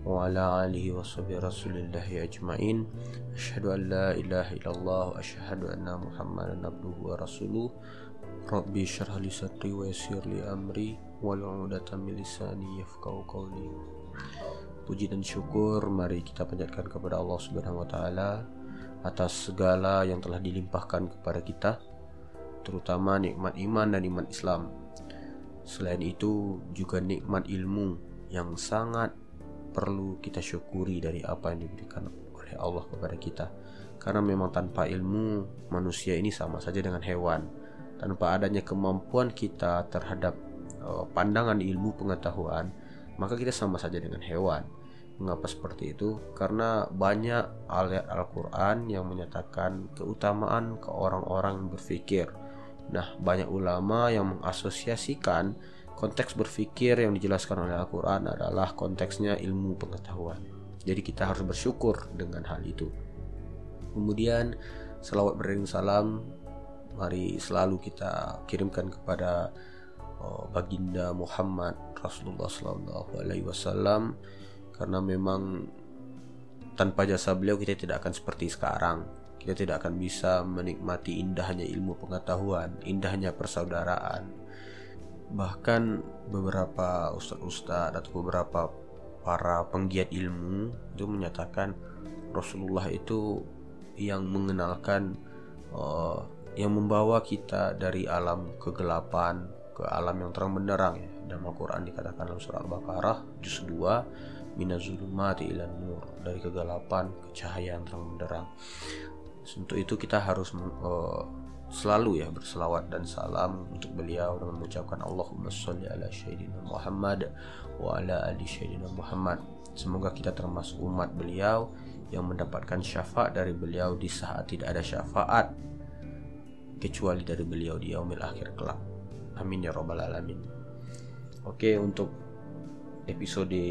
wa sahbihi rasulillahi ajma'in. Ashadu an la ilaha illallah Wa ashadu anna muhammadan abduhu wa rasuluh. Rabbi syarah li sadri wa yasir li amri Walau udatan milisani yafkau qawli. Puji dan syukur mari kita panjatkan kepada Allah Subhanahu wa taala atas segala yang telah dilimpahkan kepada kita, terutama nikmat iman dan iman Islam. Selain itu, juga nikmat ilmu yang sangat perlu kita syukuri dari apa yang diberikan oleh Allah kepada kita. Karena memang tanpa ilmu, manusia ini sama saja dengan hewan. Tanpa adanya kemampuan kita terhadap uh, pandangan ilmu pengetahuan, maka kita sama saja dengan hewan Mengapa seperti itu? Karena banyak ayat Al-Quran yang menyatakan keutamaan ke orang-orang berpikir. Nah, banyak ulama yang mengasosiasikan konteks berpikir yang dijelaskan oleh Al-Quran adalah konteksnya ilmu pengetahuan. Jadi kita harus bersyukur dengan hal itu. Kemudian selawat beriring salam mari selalu kita kirimkan kepada oh, baginda Muhammad Rasulullah Sallallahu Alaihi Wasallam karena memang tanpa jasa beliau kita tidak akan seperti sekarang kita tidak akan bisa menikmati indahnya ilmu pengetahuan indahnya persaudaraan bahkan beberapa ustadz-ustadz atau beberapa para penggiat ilmu itu menyatakan Rasulullah itu yang mengenalkan uh, yang membawa kita dari alam kegelapan ke alam yang terang benderang ya. Dalam Al-Quran dikatakan dalam surah Al-Baqarah juz 2 minazulumati ilan nur dari kegelapan ke cahaya yang terang benderang untuk itu kita harus uh, selalu ya berselawat dan salam untuk beliau dengan mengucapkan Allahumma sholli ala sayyidina Muhammad wa ala ali sayyidina Muhammad. Semoga kita termasuk umat beliau yang mendapatkan syafaat dari beliau di saat tidak ada syafaat kecuali dari beliau di yaumil akhir kelak. Amin ya robbal alamin. Oke untuk episode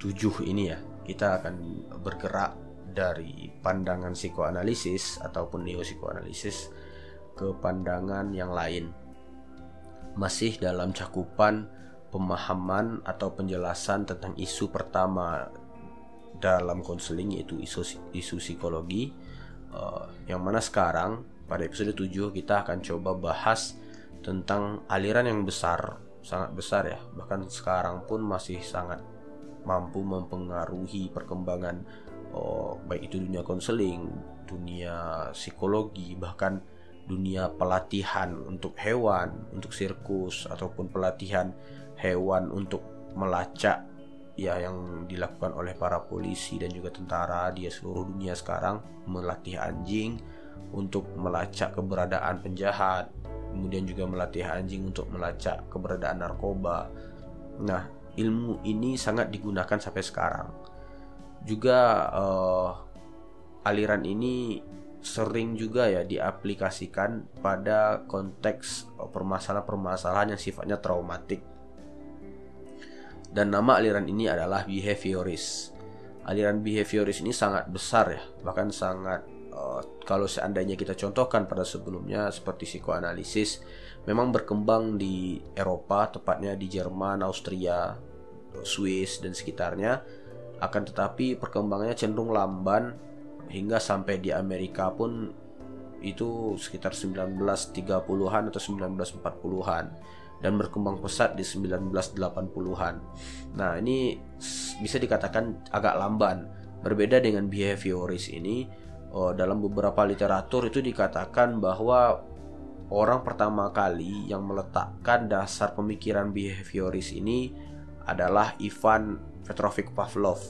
7 ini ya kita akan bergerak dari pandangan psikoanalisis ataupun neopsikoanalisis ke pandangan yang lain. Masih dalam cakupan pemahaman atau penjelasan tentang isu pertama dalam konseling yaitu isu isu psikologi uh, yang mana sekarang pada episode 7 kita akan coba bahas tentang aliran yang besar sangat besar ya. Bahkan sekarang pun masih sangat mampu mempengaruhi perkembangan oh, baik itu dunia konseling, dunia psikologi, bahkan dunia pelatihan untuk hewan, untuk sirkus ataupun pelatihan hewan untuk melacak ya yang dilakukan oleh para polisi dan juga tentara di seluruh dunia sekarang melatih anjing untuk melacak keberadaan penjahat, kemudian juga melatih anjing untuk melacak keberadaan narkoba. Nah, ilmu ini sangat digunakan sampai sekarang. Juga uh, aliran ini sering juga ya diaplikasikan pada konteks eh, permasalahan-permasalahan yang sifatnya traumatik. Dan nama aliran ini adalah behavioris. Aliran behavioris ini sangat besar ya, bahkan sangat uh, kalau seandainya kita contohkan pada sebelumnya seperti psikoanalisis memang berkembang di Eropa, tepatnya di Jerman, Austria, Swiss dan sekitarnya. Akan tetapi perkembangannya cenderung lamban hingga sampai di Amerika pun itu sekitar 1930-an atau 1940-an dan berkembang pesat di 1980-an. Nah, ini bisa dikatakan agak lamban. Berbeda dengan behavioris ini, oh, dalam beberapa literatur itu dikatakan bahwa orang pertama kali yang meletakkan dasar pemikiran behavioris ini adalah Ivan Petrovich Pavlov,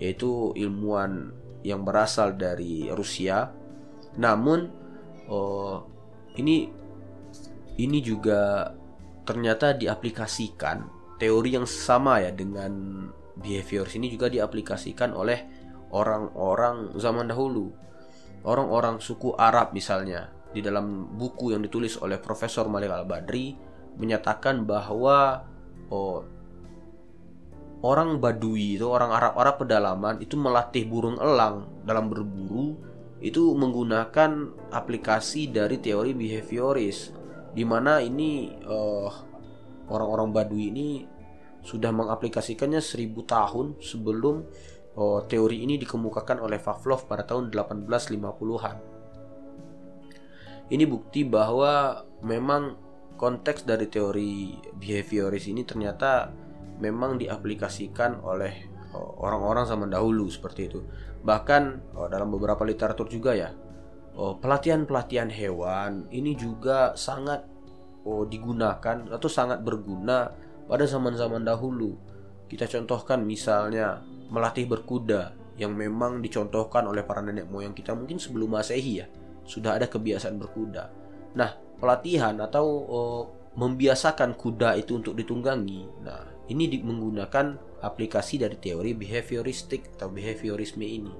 yaitu ilmuwan yang berasal dari Rusia. Namun oh, ini ini juga ternyata diaplikasikan teori yang sama ya dengan behavioris ini juga diaplikasikan oleh orang-orang zaman dahulu orang-orang suku Arab misalnya di dalam buku yang ditulis oleh Profesor Malik Al-Badri menyatakan bahwa oh, orang Badui itu orang Arab-Arab pedalaman itu melatih burung elang dalam berburu itu menggunakan aplikasi dari teori behavioris di mana ini uh, orang-orang Badui ini sudah mengaplikasikannya seribu tahun sebelum uh, teori ini dikemukakan oleh Pavlov pada tahun 1850-an. Ini bukti bahwa memang konteks dari teori behavioris ini ternyata memang diaplikasikan oleh uh, orang-orang zaman dahulu seperti itu. Bahkan oh, dalam beberapa literatur juga ya oh, pelatihan-pelatihan hewan ini juga sangat oh, digunakan atau sangat berguna pada zaman-zaman dahulu. Kita contohkan misalnya melatih berkuda yang memang dicontohkan oleh para nenek moyang kita mungkin sebelum masehi ya sudah ada kebiasaan berkuda. Nah pelatihan atau oh, membiasakan kuda itu untuk ditunggangi. Nah ini menggunakan aplikasi dari teori behavioristik atau behaviorisme ini.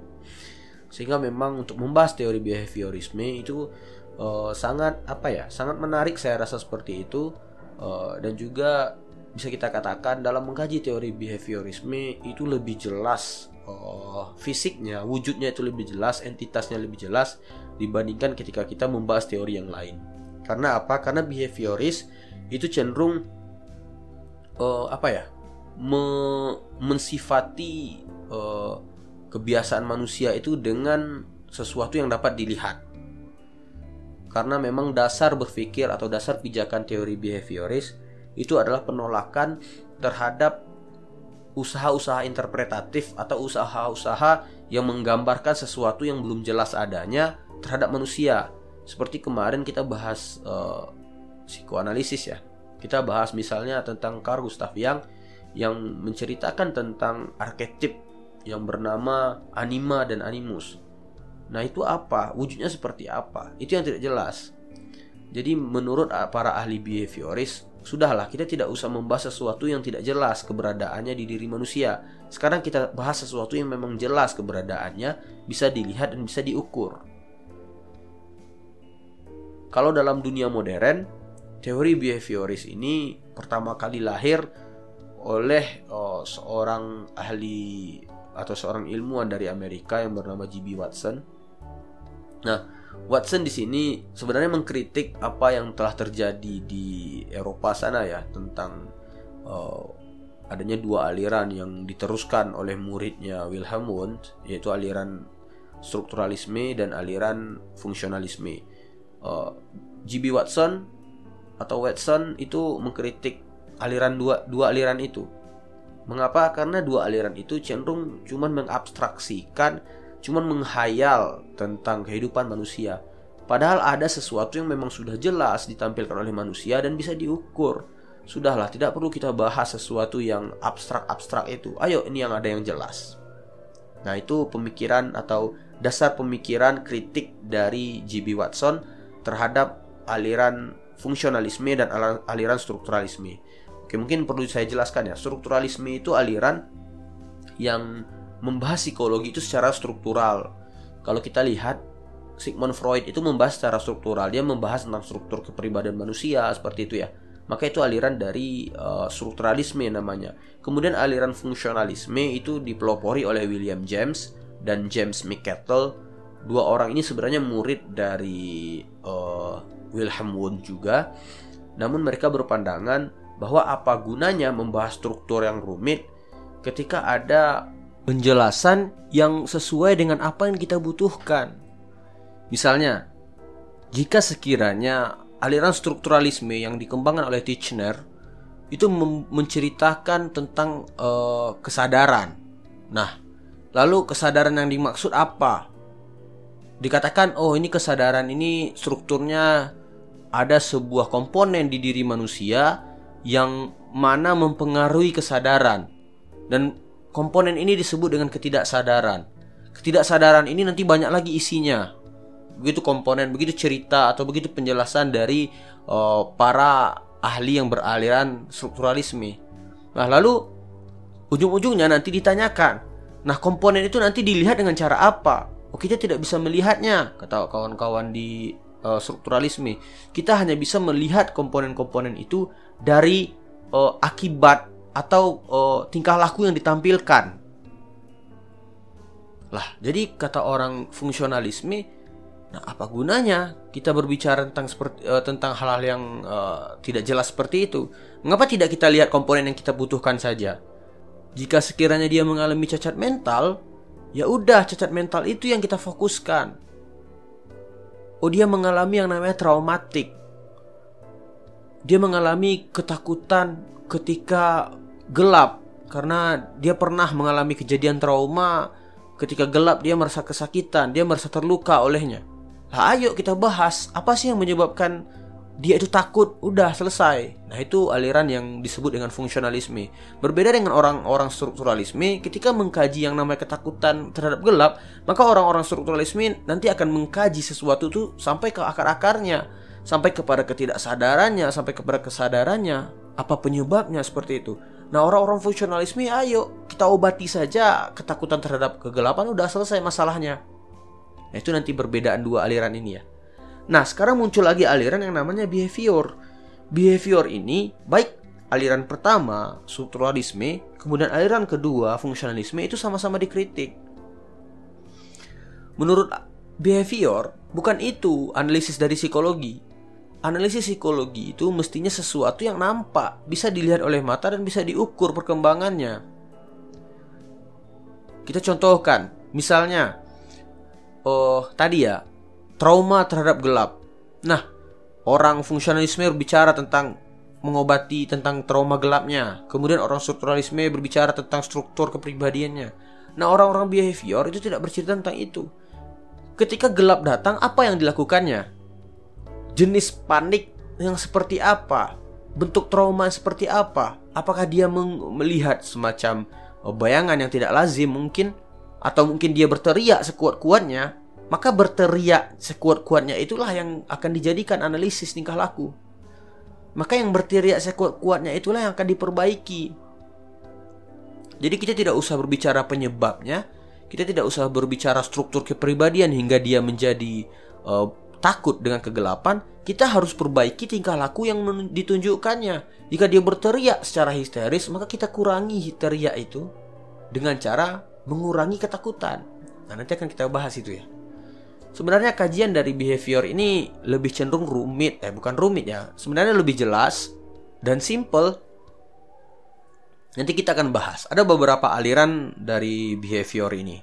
Sehingga memang untuk membahas teori behaviorisme itu uh, sangat apa ya, sangat menarik saya rasa seperti itu uh, dan juga bisa kita katakan dalam mengkaji teori behaviorisme itu lebih jelas uh, fisiknya, wujudnya itu lebih jelas, entitasnya lebih jelas dibandingkan ketika kita membahas teori yang lain. Karena apa? Karena behavioris itu cenderung uh, apa ya? me mensifati uh, kebiasaan manusia itu dengan sesuatu yang dapat dilihat. Karena memang dasar berpikir atau dasar pijakan teori behavioris itu adalah penolakan terhadap usaha-usaha interpretatif atau usaha-usaha yang menggambarkan sesuatu yang belum jelas adanya terhadap manusia. Seperti kemarin kita bahas uh, psikoanalisis ya. Kita bahas misalnya tentang Carl Gustav Jung yang menceritakan tentang arketip yang bernama anima dan animus. Nah, itu apa? Wujudnya seperti apa? Itu yang tidak jelas. Jadi menurut para ahli behavioris, sudahlah kita tidak usah membahas sesuatu yang tidak jelas keberadaannya di diri manusia. Sekarang kita bahas sesuatu yang memang jelas keberadaannya, bisa dilihat dan bisa diukur. Kalau dalam dunia modern, teori behavioris ini pertama kali lahir oleh oh, seorang ahli atau seorang ilmuwan dari Amerika yang bernama G.B. Watson. Nah, Watson di sini sebenarnya mengkritik apa yang telah terjadi di Eropa sana ya tentang uh, adanya dua aliran yang diteruskan oleh muridnya Wilhelm Wundt yaitu aliran strukturalisme dan aliran fungsionalisme. Uh, G.B. Watson atau Watson itu mengkritik aliran dua dua aliran itu. Mengapa? Karena dua aliran itu cenderung cuman mengabstraksikan, cuman menghayal tentang kehidupan manusia. Padahal ada sesuatu yang memang sudah jelas ditampilkan oleh manusia dan bisa diukur. Sudahlah, tidak perlu kita bahas sesuatu yang abstrak-abstrak itu. Ayo, ini yang ada yang jelas. Nah, itu pemikiran atau dasar pemikiran kritik dari G.B. Watson terhadap aliran fungsionalisme dan aliran strukturalisme. Oke, mungkin perlu saya jelaskan ya. Strukturalisme itu aliran yang membahas psikologi itu secara struktural. Kalau kita lihat Sigmund Freud itu membahas secara struktural, dia membahas tentang struktur kepribadian manusia seperti itu ya. Maka itu aliran dari uh, strukturalisme namanya. Kemudian aliran fungsionalisme itu dipelopori oleh William James dan James McCattle. Dua orang ini sebenarnya murid dari uh, Wilhelm Wundt juga. Namun mereka berpandangan bahwa apa gunanya membahas struktur yang rumit ketika ada penjelasan yang sesuai dengan apa yang kita butuhkan. Misalnya, jika sekiranya aliran strukturalisme yang dikembangkan oleh Titchener itu menceritakan tentang uh, kesadaran. Nah, lalu kesadaran yang dimaksud apa? Dikatakan, oh ini kesadaran ini strukturnya ada sebuah komponen di diri manusia yang mana mempengaruhi kesadaran dan komponen ini disebut dengan ketidaksadaran. Ketidaksadaran ini nanti banyak lagi isinya. Begitu komponen, begitu cerita atau begitu penjelasan dari uh, para ahli yang beraliran strukturalisme. Nah, lalu ujung-ujungnya nanti ditanyakan, nah komponen itu nanti dilihat dengan cara apa? kita tidak bisa melihatnya, kata kawan-kawan di uh, strukturalisme. Kita hanya bisa melihat komponen-komponen itu dari uh, akibat atau uh, tingkah laku yang ditampilkan. Lah, jadi kata orang fungsionalisme, nah apa gunanya kita berbicara tentang seperti uh, tentang hal-hal yang uh, tidak jelas seperti itu? Mengapa tidak kita lihat komponen yang kita butuhkan saja? Jika sekiranya dia mengalami cacat mental, Ya udah, cacat mental itu yang kita fokuskan. Oh, dia mengalami yang namanya traumatik. Dia mengalami ketakutan ketika gelap karena dia pernah mengalami kejadian trauma ketika gelap dia merasa kesakitan, dia merasa terluka olehnya. Lah ayo kita bahas apa sih yang menyebabkan dia itu takut, udah selesai. Nah, itu aliran yang disebut dengan fungsionalisme. Berbeda dengan orang-orang strukturalisme, ketika mengkaji yang namanya ketakutan terhadap gelap, maka orang-orang strukturalisme nanti akan mengkaji sesuatu itu sampai ke akar-akarnya, sampai kepada ketidaksadarannya, sampai kepada kesadarannya, apa penyebabnya seperti itu. Nah, orang-orang fungsionalisme, ayo kita obati saja ketakutan terhadap kegelapan, udah selesai masalahnya. Nah, itu nanti perbedaan dua aliran ini ya. Nah, sekarang muncul lagi aliran yang namanya behavior. Behavior ini baik aliran pertama, strukturalisme, kemudian aliran kedua, fungsionalisme itu sama-sama dikritik. Menurut behavior, bukan itu analisis dari psikologi. Analisis psikologi itu mestinya sesuatu yang nampak, bisa dilihat oleh mata dan bisa diukur perkembangannya. Kita contohkan, misalnya, oh tadi ya, trauma terhadap gelap. Nah, orang fungsionalisme berbicara tentang mengobati tentang trauma gelapnya. Kemudian orang strukturalisme berbicara tentang struktur kepribadiannya. Nah, orang-orang behavior itu tidak bercerita tentang itu. Ketika gelap datang, apa yang dilakukannya? Jenis panik yang seperti apa? Bentuk trauma seperti apa? Apakah dia melihat semacam oh, bayangan yang tidak lazim mungkin? Atau mungkin dia berteriak sekuat-kuatnya maka berteriak sekuat-kuatnya itulah yang akan dijadikan analisis tingkah laku. Maka yang berteriak sekuat-kuatnya itulah yang akan diperbaiki. Jadi kita tidak usah berbicara penyebabnya, kita tidak usah berbicara struktur kepribadian hingga dia menjadi uh, takut dengan kegelapan. Kita harus perbaiki tingkah laku yang ditunjukkannya. Jika dia berteriak secara histeris, maka kita kurangi histeria itu dengan cara mengurangi ketakutan. Nah, nanti akan kita bahas itu ya. Sebenarnya kajian dari behavior ini lebih cenderung rumit, eh bukan rumit ya. Sebenarnya lebih jelas dan simple. Nanti kita akan bahas. Ada beberapa aliran dari behavior ini.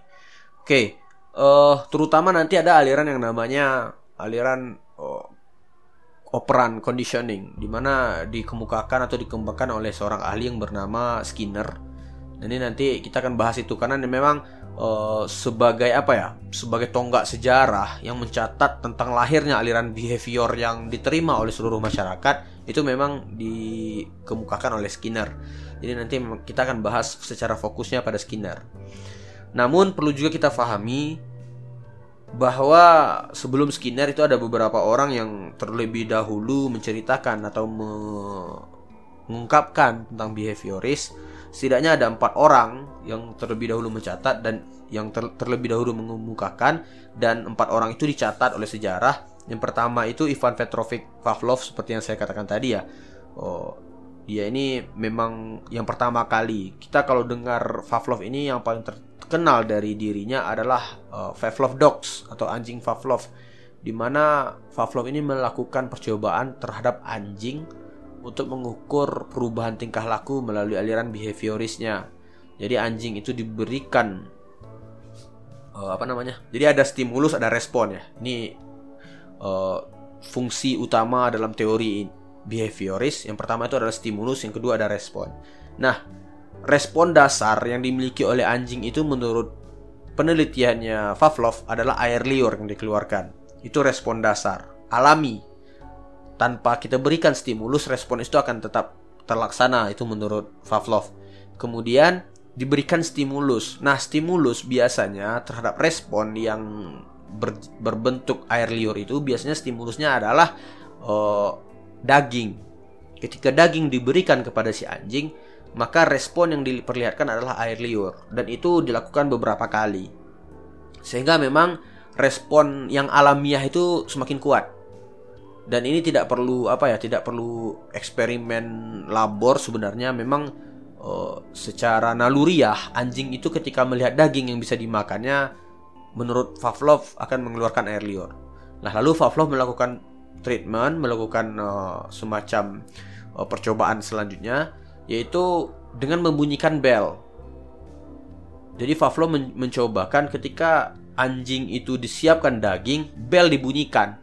Oke, uh, terutama nanti ada aliran yang namanya aliran uh, operan conditioning, di mana dikemukakan atau dikembangkan oleh seorang ahli yang bernama Skinner. Ini nanti kita akan bahas itu karena memang uh, sebagai apa ya? Sebagai tonggak sejarah yang mencatat tentang lahirnya aliran behavior yang diterima oleh seluruh masyarakat itu memang dikemukakan oleh Skinner. Jadi nanti kita akan bahas secara fokusnya pada Skinner. Namun perlu juga kita pahami bahwa sebelum Skinner itu ada beberapa orang yang terlebih dahulu menceritakan atau mengungkapkan tentang behavioris setidaknya ada empat orang yang terlebih dahulu mencatat dan yang ter terlebih dahulu mengemukakan dan empat orang itu dicatat oleh sejarah. Yang pertama itu Ivan Petrovich Pavlov seperti yang saya katakan tadi ya. Oh, dia ini memang yang pertama kali. Kita kalau dengar Pavlov ini yang paling terkenal dari dirinya adalah uh, Pavlov Dogs atau anjing Pavlov di mana Pavlov ini melakukan percobaan terhadap anjing untuk mengukur perubahan tingkah laku melalui aliran behaviorisnya. Jadi anjing itu diberikan uh, apa namanya? Jadi ada stimulus, ada respon ya. Ini uh, fungsi utama dalam teori behavioris. Yang pertama itu adalah stimulus, yang kedua ada respon. Nah, respon dasar yang dimiliki oleh anjing itu menurut penelitiannya Pavlov adalah air liur yang dikeluarkan. Itu respon dasar, alami, tanpa kita berikan stimulus respon itu akan tetap terlaksana itu menurut Pavlov. Kemudian diberikan stimulus. Nah, stimulus biasanya terhadap respon yang ber, berbentuk air liur itu biasanya stimulusnya adalah uh, daging. Ketika daging diberikan kepada si anjing, maka respon yang diperlihatkan adalah air liur dan itu dilakukan beberapa kali. Sehingga memang respon yang alamiah itu semakin kuat. Dan ini tidak perlu apa ya, tidak perlu eksperimen labor sebenarnya memang uh, secara naluriah anjing itu ketika melihat daging yang bisa dimakannya menurut Pavlov akan mengeluarkan air liur. Nah, lalu Pavlov melakukan treatment, melakukan uh, semacam uh, percobaan selanjutnya yaitu dengan membunyikan bel. Jadi Pavlov men mencobakan ketika anjing itu disiapkan daging, bel dibunyikan.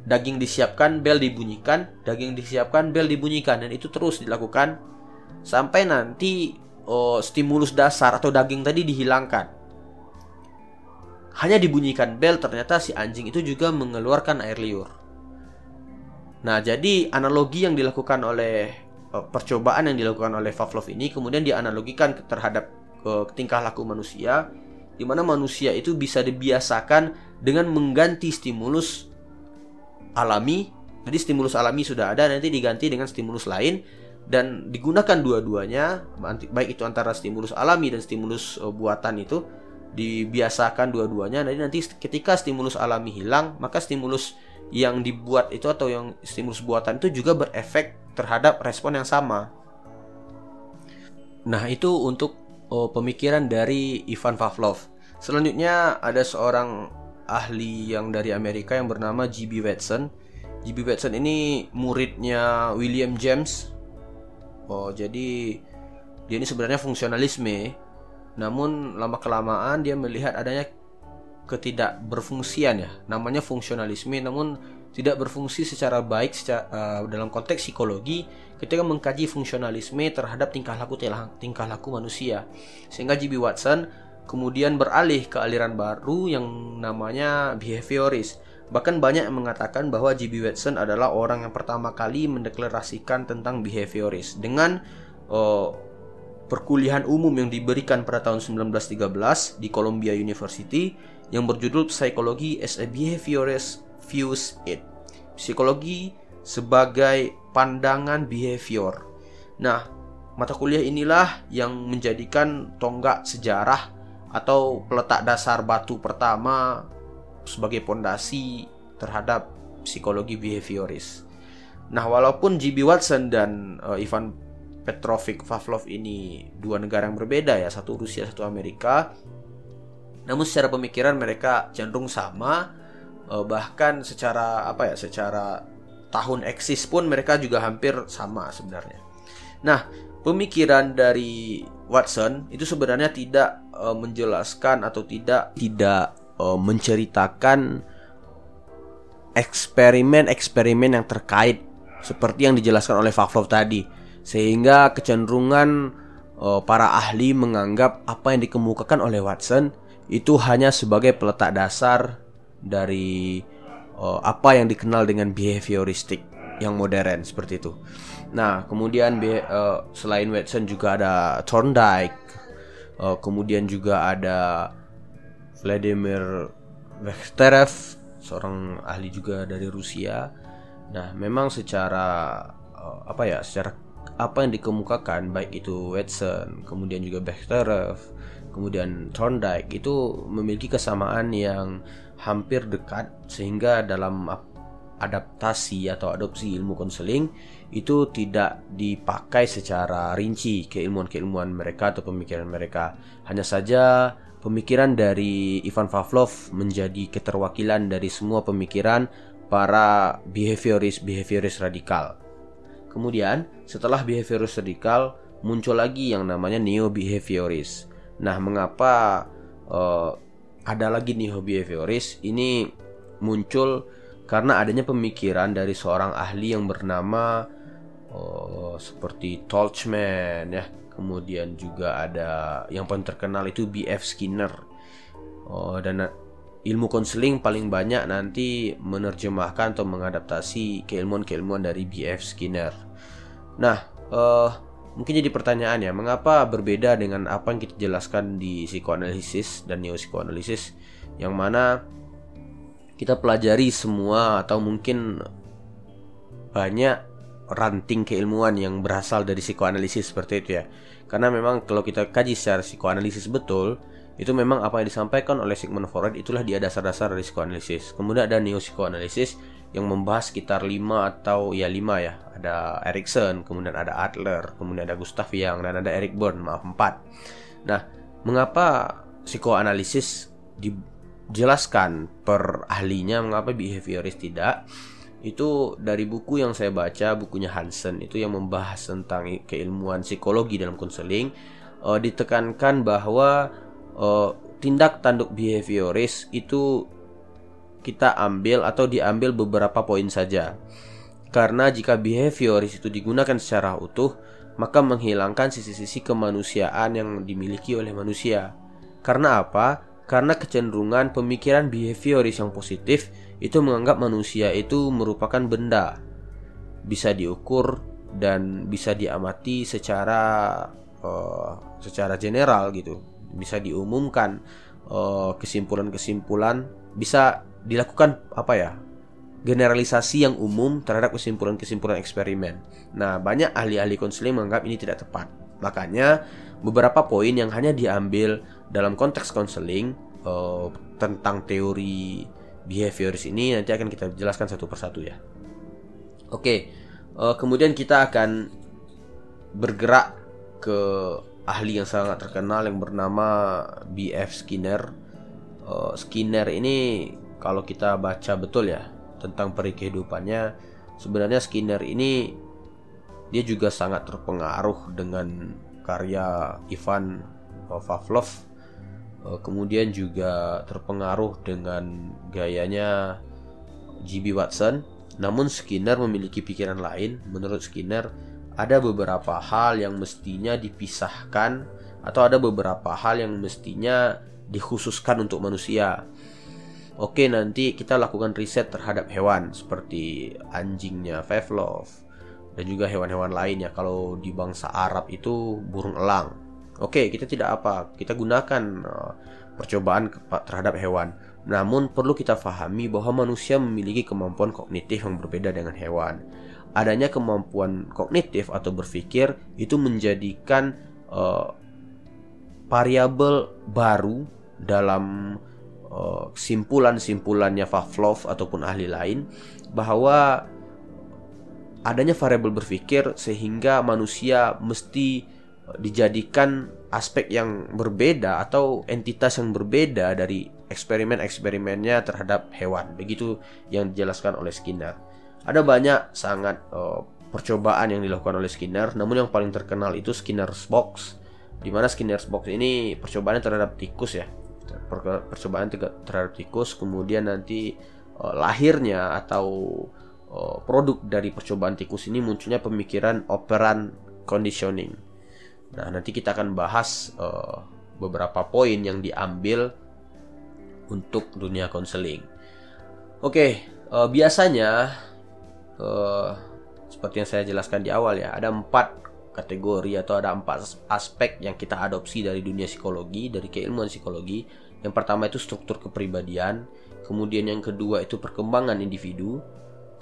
Daging disiapkan, bel dibunyikan, daging disiapkan, bel dibunyikan dan itu terus dilakukan sampai nanti oh, stimulus dasar atau daging tadi dihilangkan. Hanya dibunyikan bel ternyata si anjing itu juga mengeluarkan air liur. Nah, jadi analogi yang dilakukan oleh uh, percobaan yang dilakukan oleh Pavlov ini kemudian dianalogikan terhadap uh, tingkah laku manusia di mana manusia itu bisa dibiasakan dengan mengganti stimulus alami. Jadi stimulus alami sudah ada nanti diganti dengan stimulus lain dan digunakan dua-duanya baik itu antara stimulus alami dan stimulus uh, buatan itu dibiasakan dua-duanya nanti nanti ketika stimulus alami hilang maka stimulus yang dibuat itu atau yang stimulus buatan itu juga berefek terhadap respon yang sama. Nah, itu untuk oh, pemikiran dari Ivan Pavlov. Selanjutnya ada seorang ahli yang dari Amerika yang bernama G.B. Watson. G.B. Watson ini muridnya William James. Oh, jadi dia ini sebenarnya fungsionalisme. Namun lama kelamaan dia melihat adanya ketidakberfungsian ya. Namanya fungsionalisme namun tidak berfungsi secara baik secara, uh, dalam konteks psikologi ketika mengkaji fungsionalisme terhadap tingkah laku tingkah laku manusia. Sehingga G.B. Watson kemudian beralih ke aliran baru yang namanya behavioris. Bahkan banyak yang mengatakan bahwa G.B. Watson adalah orang yang pertama kali mendeklarasikan tentang behavioris dengan uh, perkuliahan umum yang diberikan pada tahun 1913 di Columbia University yang berjudul Psychology as a Behaviorist views it. Psikologi sebagai pandangan behavior. Nah, mata kuliah inilah yang menjadikan tonggak sejarah atau peletak dasar batu pertama sebagai pondasi terhadap psikologi behavioris. Nah, walaupun G.B. Watson dan uh, Ivan Petrovich Pavlov ini dua negara yang berbeda ya, satu Rusia, satu Amerika. Namun secara pemikiran mereka cenderung sama uh, bahkan secara apa ya secara tahun eksis pun mereka juga hampir sama sebenarnya. Nah, pemikiran dari Watson itu sebenarnya tidak uh, menjelaskan atau tidak tidak uh, menceritakan eksperimen-eksperimen yang terkait seperti yang dijelaskan oleh Pavlov tadi sehingga kecenderungan uh, para ahli menganggap apa yang dikemukakan oleh Watson itu hanya sebagai peletak dasar dari uh, apa yang dikenal dengan behavioristik yang modern seperti itu. Nah, kemudian uh, selain Watson juga ada Thorndike, uh, kemudian juga ada Vladimir Vekterev, seorang ahli juga dari Rusia. Nah, memang secara uh, apa ya, secara apa yang dikemukakan baik itu Watson, kemudian juga Vekterev, kemudian Thorndike itu memiliki kesamaan yang hampir dekat sehingga dalam adaptasi atau adopsi ilmu konseling itu tidak dipakai secara rinci keilmuan-keilmuan mereka atau pemikiran mereka. Hanya saja pemikiran dari Ivan Pavlov menjadi keterwakilan dari semua pemikiran para behavioris-behavioris radikal. Kemudian, setelah behavioris radikal, muncul lagi yang namanya neo-behavioris. Nah, mengapa uh, ada lagi nih hobi behavioris ini muncul karena adanya pemikiran dari seorang ahli yang bernama oh, seperti Tolchman ya kemudian juga ada yang paling terkenal itu B.F. Skinner oh, dan ilmu konseling paling banyak nanti menerjemahkan atau mengadaptasi keilmuan-keilmuan dari B.F. Skinner nah uh, Mungkin jadi pertanyaan ya, mengapa berbeda dengan apa yang kita jelaskan di psikoanalisis dan neopsikoanalisis yang mana kita pelajari semua atau mungkin banyak ranting keilmuan yang berasal dari psikoanalisis seperti itu ya. Karena memang kalau kita kaji secara psikoanalisis betul, itu memang apa yang disampaikan oleh Sigmund Freud itulah dia dasar-dasar dari psikoanalisis. Kemudian ada neo psikoanalisis yang membahas sekitar 5 atau ya 5 ya. Ada Erikson, kemudian ada Adler, kemudian ada Gustav Jung dan ada Eric Berne, maaf 4. Nah, mengapa psikoanalisis dijelaskan per ahlinya, mengapa behavioris tidak? Itu dari buku yang saya baca, bukunya Hansen itu yang membahas tentang keilmuan psikologi dalam konseling, uh, ditekankan bahwa uh, tindak tanduk behavioris itu kita ambil atau diambil beberapa poin saja. Karena jika behavioris itu digunakan secara utuh, maka menghilangkan sisi-sisi kemanusiaan yang dimiliki oleh manusia. Karena apa? Karena kecenderungan pemikiran behavioris yang positif itu menganggap manusia itu merupakan benda bisa diukur dan bisa diamati secara uh, secara general gitu bisa diumumkan kesimpulan kesimpulan-kesimpulan bisa dilakukan apa ya generalisasi yang umum terhadap kesimpulan-kesimpulan eksperimen. Nah, banyak ahli-ahli konseling menganggap ini tidak tepat. Makanya beberapa poin yang hanya diambil dalam konteks konseling uh, tentang teori behavioris ini nanti akan kita jelaskan satu persatu ya. Oke, uh, kemudian kita akan bergerak ke ahli yang sangat terkenal yang bernama B.F. Skinner. Uh, Skinner ini kalau kita baca betul ya tentang peri kehidupannya, sebenarnya Skinner ini dia juga sangat terpengaruh dengan karya Ivan Pavlov. Uh, kemudian juga terpengaruh dengan gayanya G.B. Watson. Namun Skinner memiliki pikiran lain. Menurut Skinner, ada beberapa hal yang mestinya dipisahkan atau ada beberapa hal yang mestinya dikhususkan untuk manusia. Oke, nanti kita lakukan riset terhadap hewan seperti anjingnya Pavlov dan juga hewan-hewan lainnya. Kalau di bangsa Arab itu burung elang. Oke, kita tidak apa, kita gunakan uh, percobaan terhadap hewan. Namun perlu kita pahami bahwa manusia memiliki kemampuan kognitif yang berbeda dengan hewan. Adanya kemampuan kognitif atau berpikir itu menjadikan uh, variabel baru dalam uh, simpulan-simpulannya Pavlov ataupun ahli lain bahwa adanya variabel berpikir sehingga manusia mesti eh, dijadikan aspek yang berbeda atau entitas yang berbeda dari eksperimen-eksperimennya terhadap hewan. Begitu yang dijelaskan oleh Skinner. Ada banyak sangat uh, percobaan yang dilakukan oleh Skinner, namun yang paling terkenal itu Skinner's Box. Di mana Skinner's Box ini percobaannya terhadap tikus ya percobaan terhadap tikus kemudian nanti uh, lahirnya atau uh, produk dari percobaan tikus ini munculnya pemikiran operan conditioning. Nah, nanti kita akan bahas uh, beberapa poin yang diambil untuk dunia konseling. Oke, uh, biasanya uh, seperti yang saya jelaskan di awal ya, ada empat kategori atau ada empat aspek yang kita adopsi dari dunia psikologi, dari keilmuan psikologi. Yang pertama itu struktur kepribadian, kemudian yang kedua itu perkembangan individu,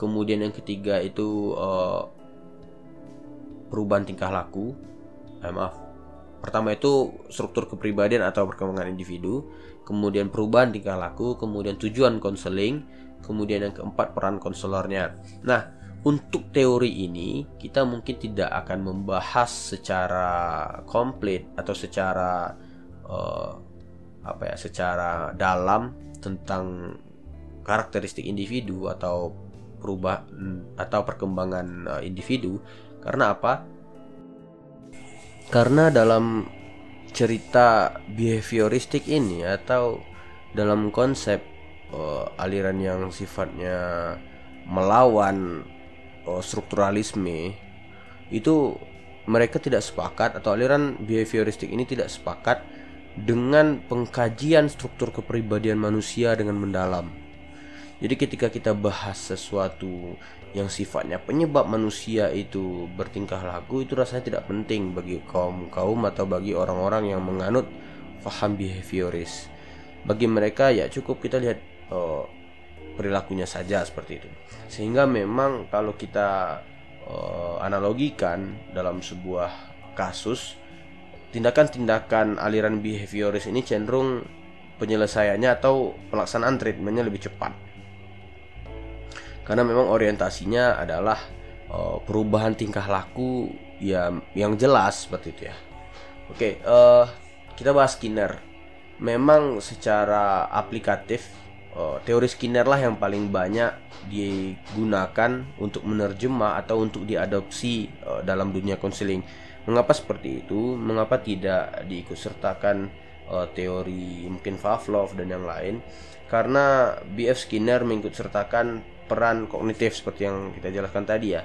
kemudian yang ketiga itu uh, perubahan tingkah laku. Eh, maaf, pertama itu struktur kepribadian atau perkembangan individu, kemudian perubahan tingkah laku, kemudian tujuan konseling, kemudian yang keempat peran konselornya. Nah, untuk teori ini kita mungkin tidak akan membahas secara komplit atau secara uh, apa ya secara dalam tentang karakteristik individu atau perubah atau perkembangan uh, individu karena apa? Karena dalam cerita behavioristik ini atau dalam konsep uh, aliran yang sifatnya melawan oh, strukturalisme itu mereka tidak sepakat atau aliran behavioristik ini tidak sepakat dengan pengkajian struktur kepribadian manusia dengan mendalam. Jadi ketika kita bahas sesuatu yang sifatnya penyebab manusia itu bertingkah laku itu rasanya tidak penting bagi kaum-kaum atau bagi orang-orang yang menganut faham behavioris. Bagi mereka ya cukup kita lihat oh, perilakunya saja seperti itu. Sehingga memang kalau kita uh, analogikan dalam sebuah kasus tindakan-tindakan aliran behavioris ini cenderung penyelesaiannya atau pelaksanaan treatmentnya lebih cepat karena memang orientasinya adalah uh, perubahan tingkah laku yang yang jelas seperti itu ya oke uh, kita bahas Skinner memang secara aplikatif uh, teori Skinner lah yang paling banyak digunakan untuk menerjemah atau untuk diadopsi uh, dalam dunia konseling Mengapa seperti itu? Mengapa tidak diikutsertakan uh, teori mungkin Pavlov dan yang lain? Karena BF Skinner mengikutsertakan peran kognitif seperti yang kita jelaskan tadi ya.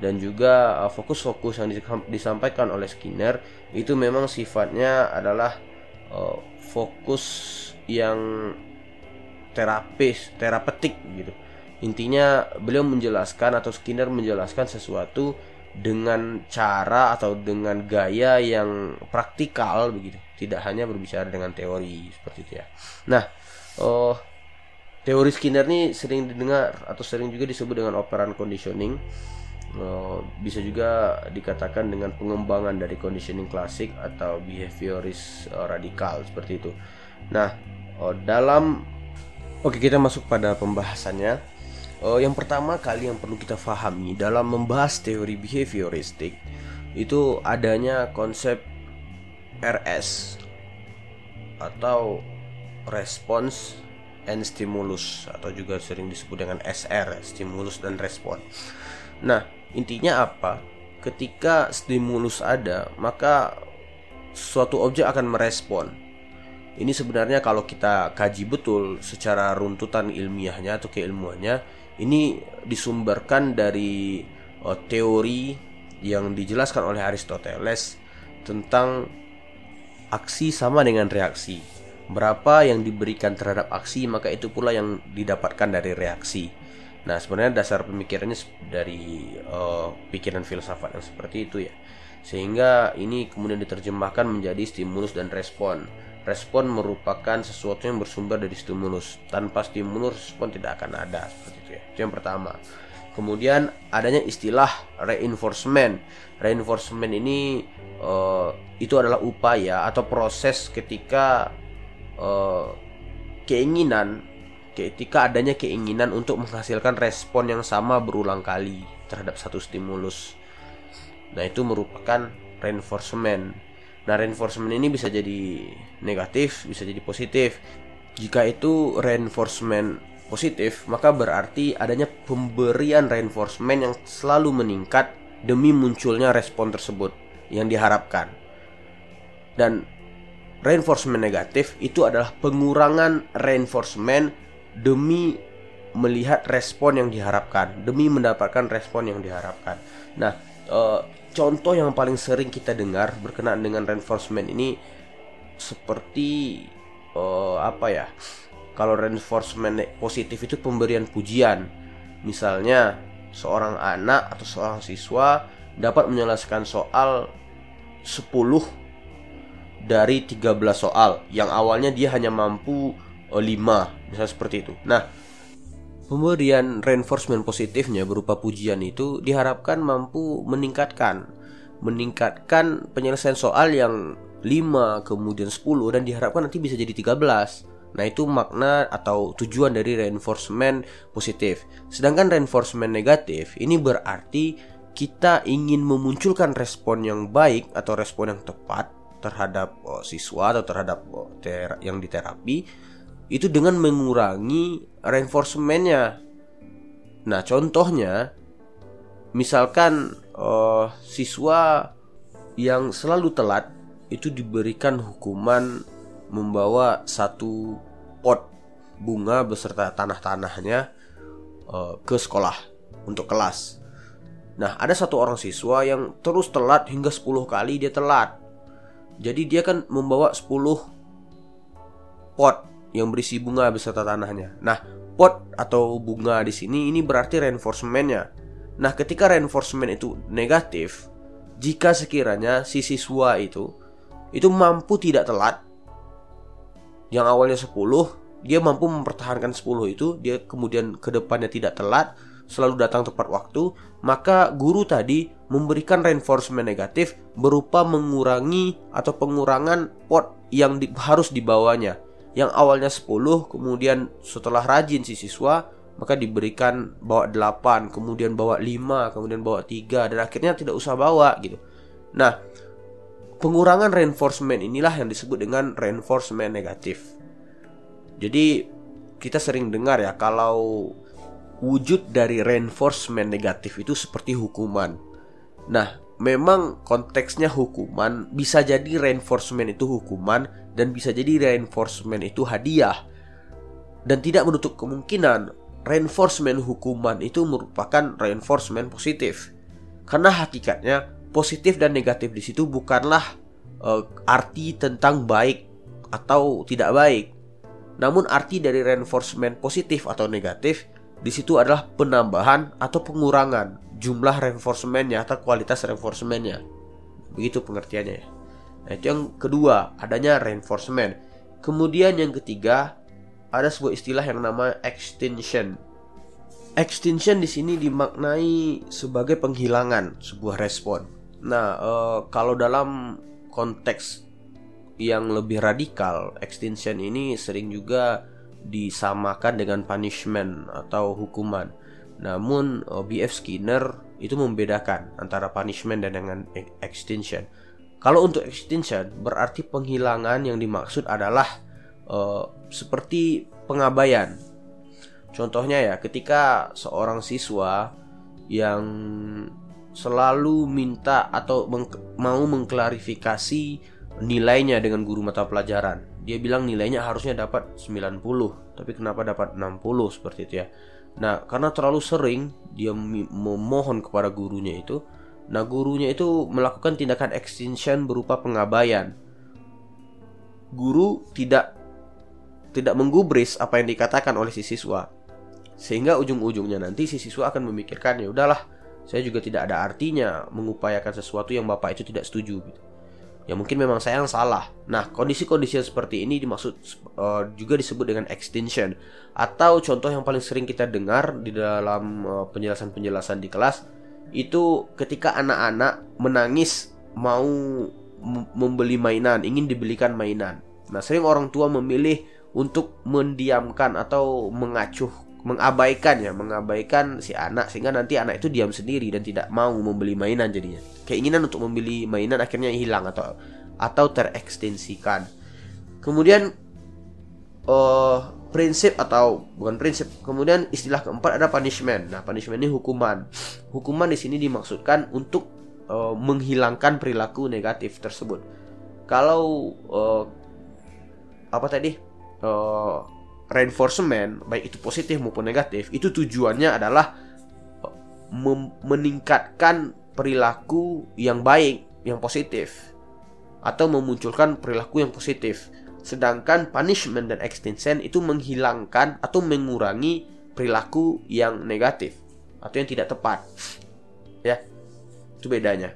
Dan juga uh, fokus-fokus yang disampaikan oleh Skinner itu memang sifatnya adalah uh, fokus yang terapis, terapeutik gitu. Intinya beliau menjelaskan atau Skinner menjelaskan sesuatu dengan cara atau dengan gaya yang praktikal begitu tidak hanya berbicara dengan teori seperti itu ya nah oh teori Skinner ini sering didengar atau sering juga disebut dengan operan conditioning. Oh, bisa juga dikatakan dengan pengembangan dari conditioning klasik atau behavioris uh, radikal seperti itu. Nah oh, dalam oke kita masuk pada pembahasannya. Yang pertama kali yang perlu kita pahami dalam membahas teori behavioristik itu adanya konsep RS atau response and stimulus atau juga sering disebut dengan SR, stimulus dan respon. Nah, intinya apa? Ketika stimulus ada, maka suatu objek akan merespon. Ini sebenarnya kalau kita kaji betul secara runtutan ilmiahnya atau keilmuannya ini disumberkan dari uh, teori yang dijelaskan oleh Aristoteles tentang aksi sama dengan reaksi. Berapa yang diberikan terhadap aksi, maka itu pula yang didapatkan dari reaksi. Nah, sebenarnya dasar pemikirannya dari uh, pikiran filsafat yang seperti itu ya. Sehingga ini kemudian diterjemahkan menjadi stimulus dan respon. Respon merupakan sesuatu yang bersumber dari stimulus. Tanpa stimulus, respon tidak akan ada seperti itu ya. Itu yang pertama. Kemudian adanya istilah reinforcement. Reinforcement ini uh, itu adalah upaya atau proses ketika uh, keinginan ketika adanya keinginan untuk menghasilkan respon yang sama berulang kali terhadap satu stimulus. Nah, itu merupakan reinforcement Nah, reinforcement ini bisa jadi negatif, bisa jadi positif. Jika itu reinforcement positif, maka berarti adanya pemberian reinforcement yang selalu meningkat demi munculnya respon tersebut yang diharapkan. Dan reinforcement negatif itu adalah pengurangan reinforcement demi melihat respon yang diharapkan, demi mendapatkan respon yang diharapkan. Nah, uh, contoh yang paling sering kita dengar berkenaan dengan reinforcement ini seperti uh, apa ya? Kalau reinforcement positif itu pemberian pujian. Misalnya seorang anak atau seorang siswa dapat menyelesaikan soal 10 dari 13 soal yang awalnya dia hanya mampu 5 misalnya seperti itu. Nah, Pemberian reinforcement positifnya berupa pujian itu diharapkan mampu meningkatkan meningkatkan penyelesaian soal yang 5 kemudian 10 dan diharapkan nanti bisa jadi 13. Nah, itu makna atau tujuan dari reinforcement positif. Sedangkan reinforcement negatif ini berarti kita ingin memunculkan respon yang baik atau respon yang tepat terhadap oh, siswa atau terhadap oh, ter yang diterapi itu dengan mengurangi reinforcementnya. Nah, contohnya, misalkan uh, siswa yang selalu telat itu diberikan hukuman membawa satu pot bunga beserta tanah-tanahnya uh, ke sekolah untuk kelas. Nah, ada satu orang siswa yang terus telat hingga 10 kali dia telat. Jadi dia kan membawa 10 pot yang berisi bunga beserta tanahnya. Nah, pot atau bunga di sini ini berarti reinforcementnya. Nah, ketika reinforcement itu negatif, jika sekiranya si siswa itu itu mampu tidak telat, yang awalnya 10, dia mampu mempertahankan 10 itu, dia kemudian ke depannya tidak telat, selalu datang tepat waktu, maka guru tadi memberikan reinforcement negatif berupa mengurangi atau pengurangan pot yang di, harus dibawanya. Yang awalnya 10, kemudian setelah rajin si siswa, maka diberikan bawa 8, kemudian bawa 5, kemudian bawa 3 dan akhirnya tidak usah bawa gitu. Nah, pengurangan reinforcement inilah yang disebut dengan reinforcement negatif. Jadi kita sering dengar ya kalau wujud dari reinforcement negatif itu seperti hukuman. Nah, memang konteksnya hukuman bisa jadi reinforcement itu hukuman dan bisa jadi reinforcement itu hadiah. Dan tidak menutup kemungkinan reinforcement hukuman itu merupakan reinforcement positif. Karena hakikatnya positif dan negatif di situ bukanlah uh, arti tentang baik atau tidak baik. Namun arti dari reinforcement positif atau negatif di situ adalah penambahan atau pengurangan jumlah reinforcementnya atau kualitas reinforcementnya. Begitu pengertiannya ya. Nah, itu yang kedua, adanya reinforcement. Kemudian yang ketiga, ada sebuah istilah yang nama extinction. Extinction di sini dimaknai sebagai penghilangan sebuah respon. Nah, e, kalau dalam konteks yang lebih radikal, extinction ini sering juga disamakan dengan punishment atau hukuman. Namun eh, BF Skinner itu membedakan antara punishment dan dengan e-, extinction. Kalau untuk extinction berarti penghilangan yang dimaksud adalah uh, seperti pengabaian. Contohnya ya, ketika seorang siswa yang selalu minta atau meng mau mengklarifikasi nilainya dengan guru mata pelajaran dia bilang nilainya harusnya dapat 90 tapi kenapa dapat 60 seperti itu ya? Nah karena terlalu sering dia memohon kepada gurunya itu nah gurunya itu melakukan tindakan extinction berupa pengabaian guru tidak tidak menggubris apa yang dikatakan oleh si siswa. Sehingga ujung-ujungnya nanti si siswa akan memikirkan ya udahlah saya juga tidak ada artinya mengupayakan sesuatu yang bapak itu tidak setuju gitu ya mungkin memang saya yang salah. Nah, kondisi-kondisi seperti ini dimaksud uh, juga disebut dengan extinction atau contoh yang paling sering kita dengar di dalam eh, penjelasan-penjelasan di kelas itu ketika anak-anak menangis mau membeli mainan, ingin dibelikan mainan. Nah, sering orang tua memilih untuk mendiamkan atau mengacuh mengabaikan ya, mengabaikan si anak sehingga nanti anak itu diam sendiri dan tidak mau membeli mainan jadinya. Keinginan untuk membeli mainan akhirnya hilang atau atau terekstensikan. Kemudian uh, prinsip atau bukan prinsip. Kemudian istilah keempat ada punishment. Nah, punishment ini hukuman. Hukuman di sini dimaksudkan untuk uh, menghilangkan perilaku negatif tersebut. Kalau uh, apa tadi? Uh, reinforcement baik itu positif maupun negatif itu tujuannya adalah meningkatkan perilaku yang baik yang positif atau memunculkan perilaku yang positif. Sedangkan punishment dan extinction itu menghilangkan atau mengurangi perilaku yang negatif atau yang tidak tepat. Ya itu bedanya.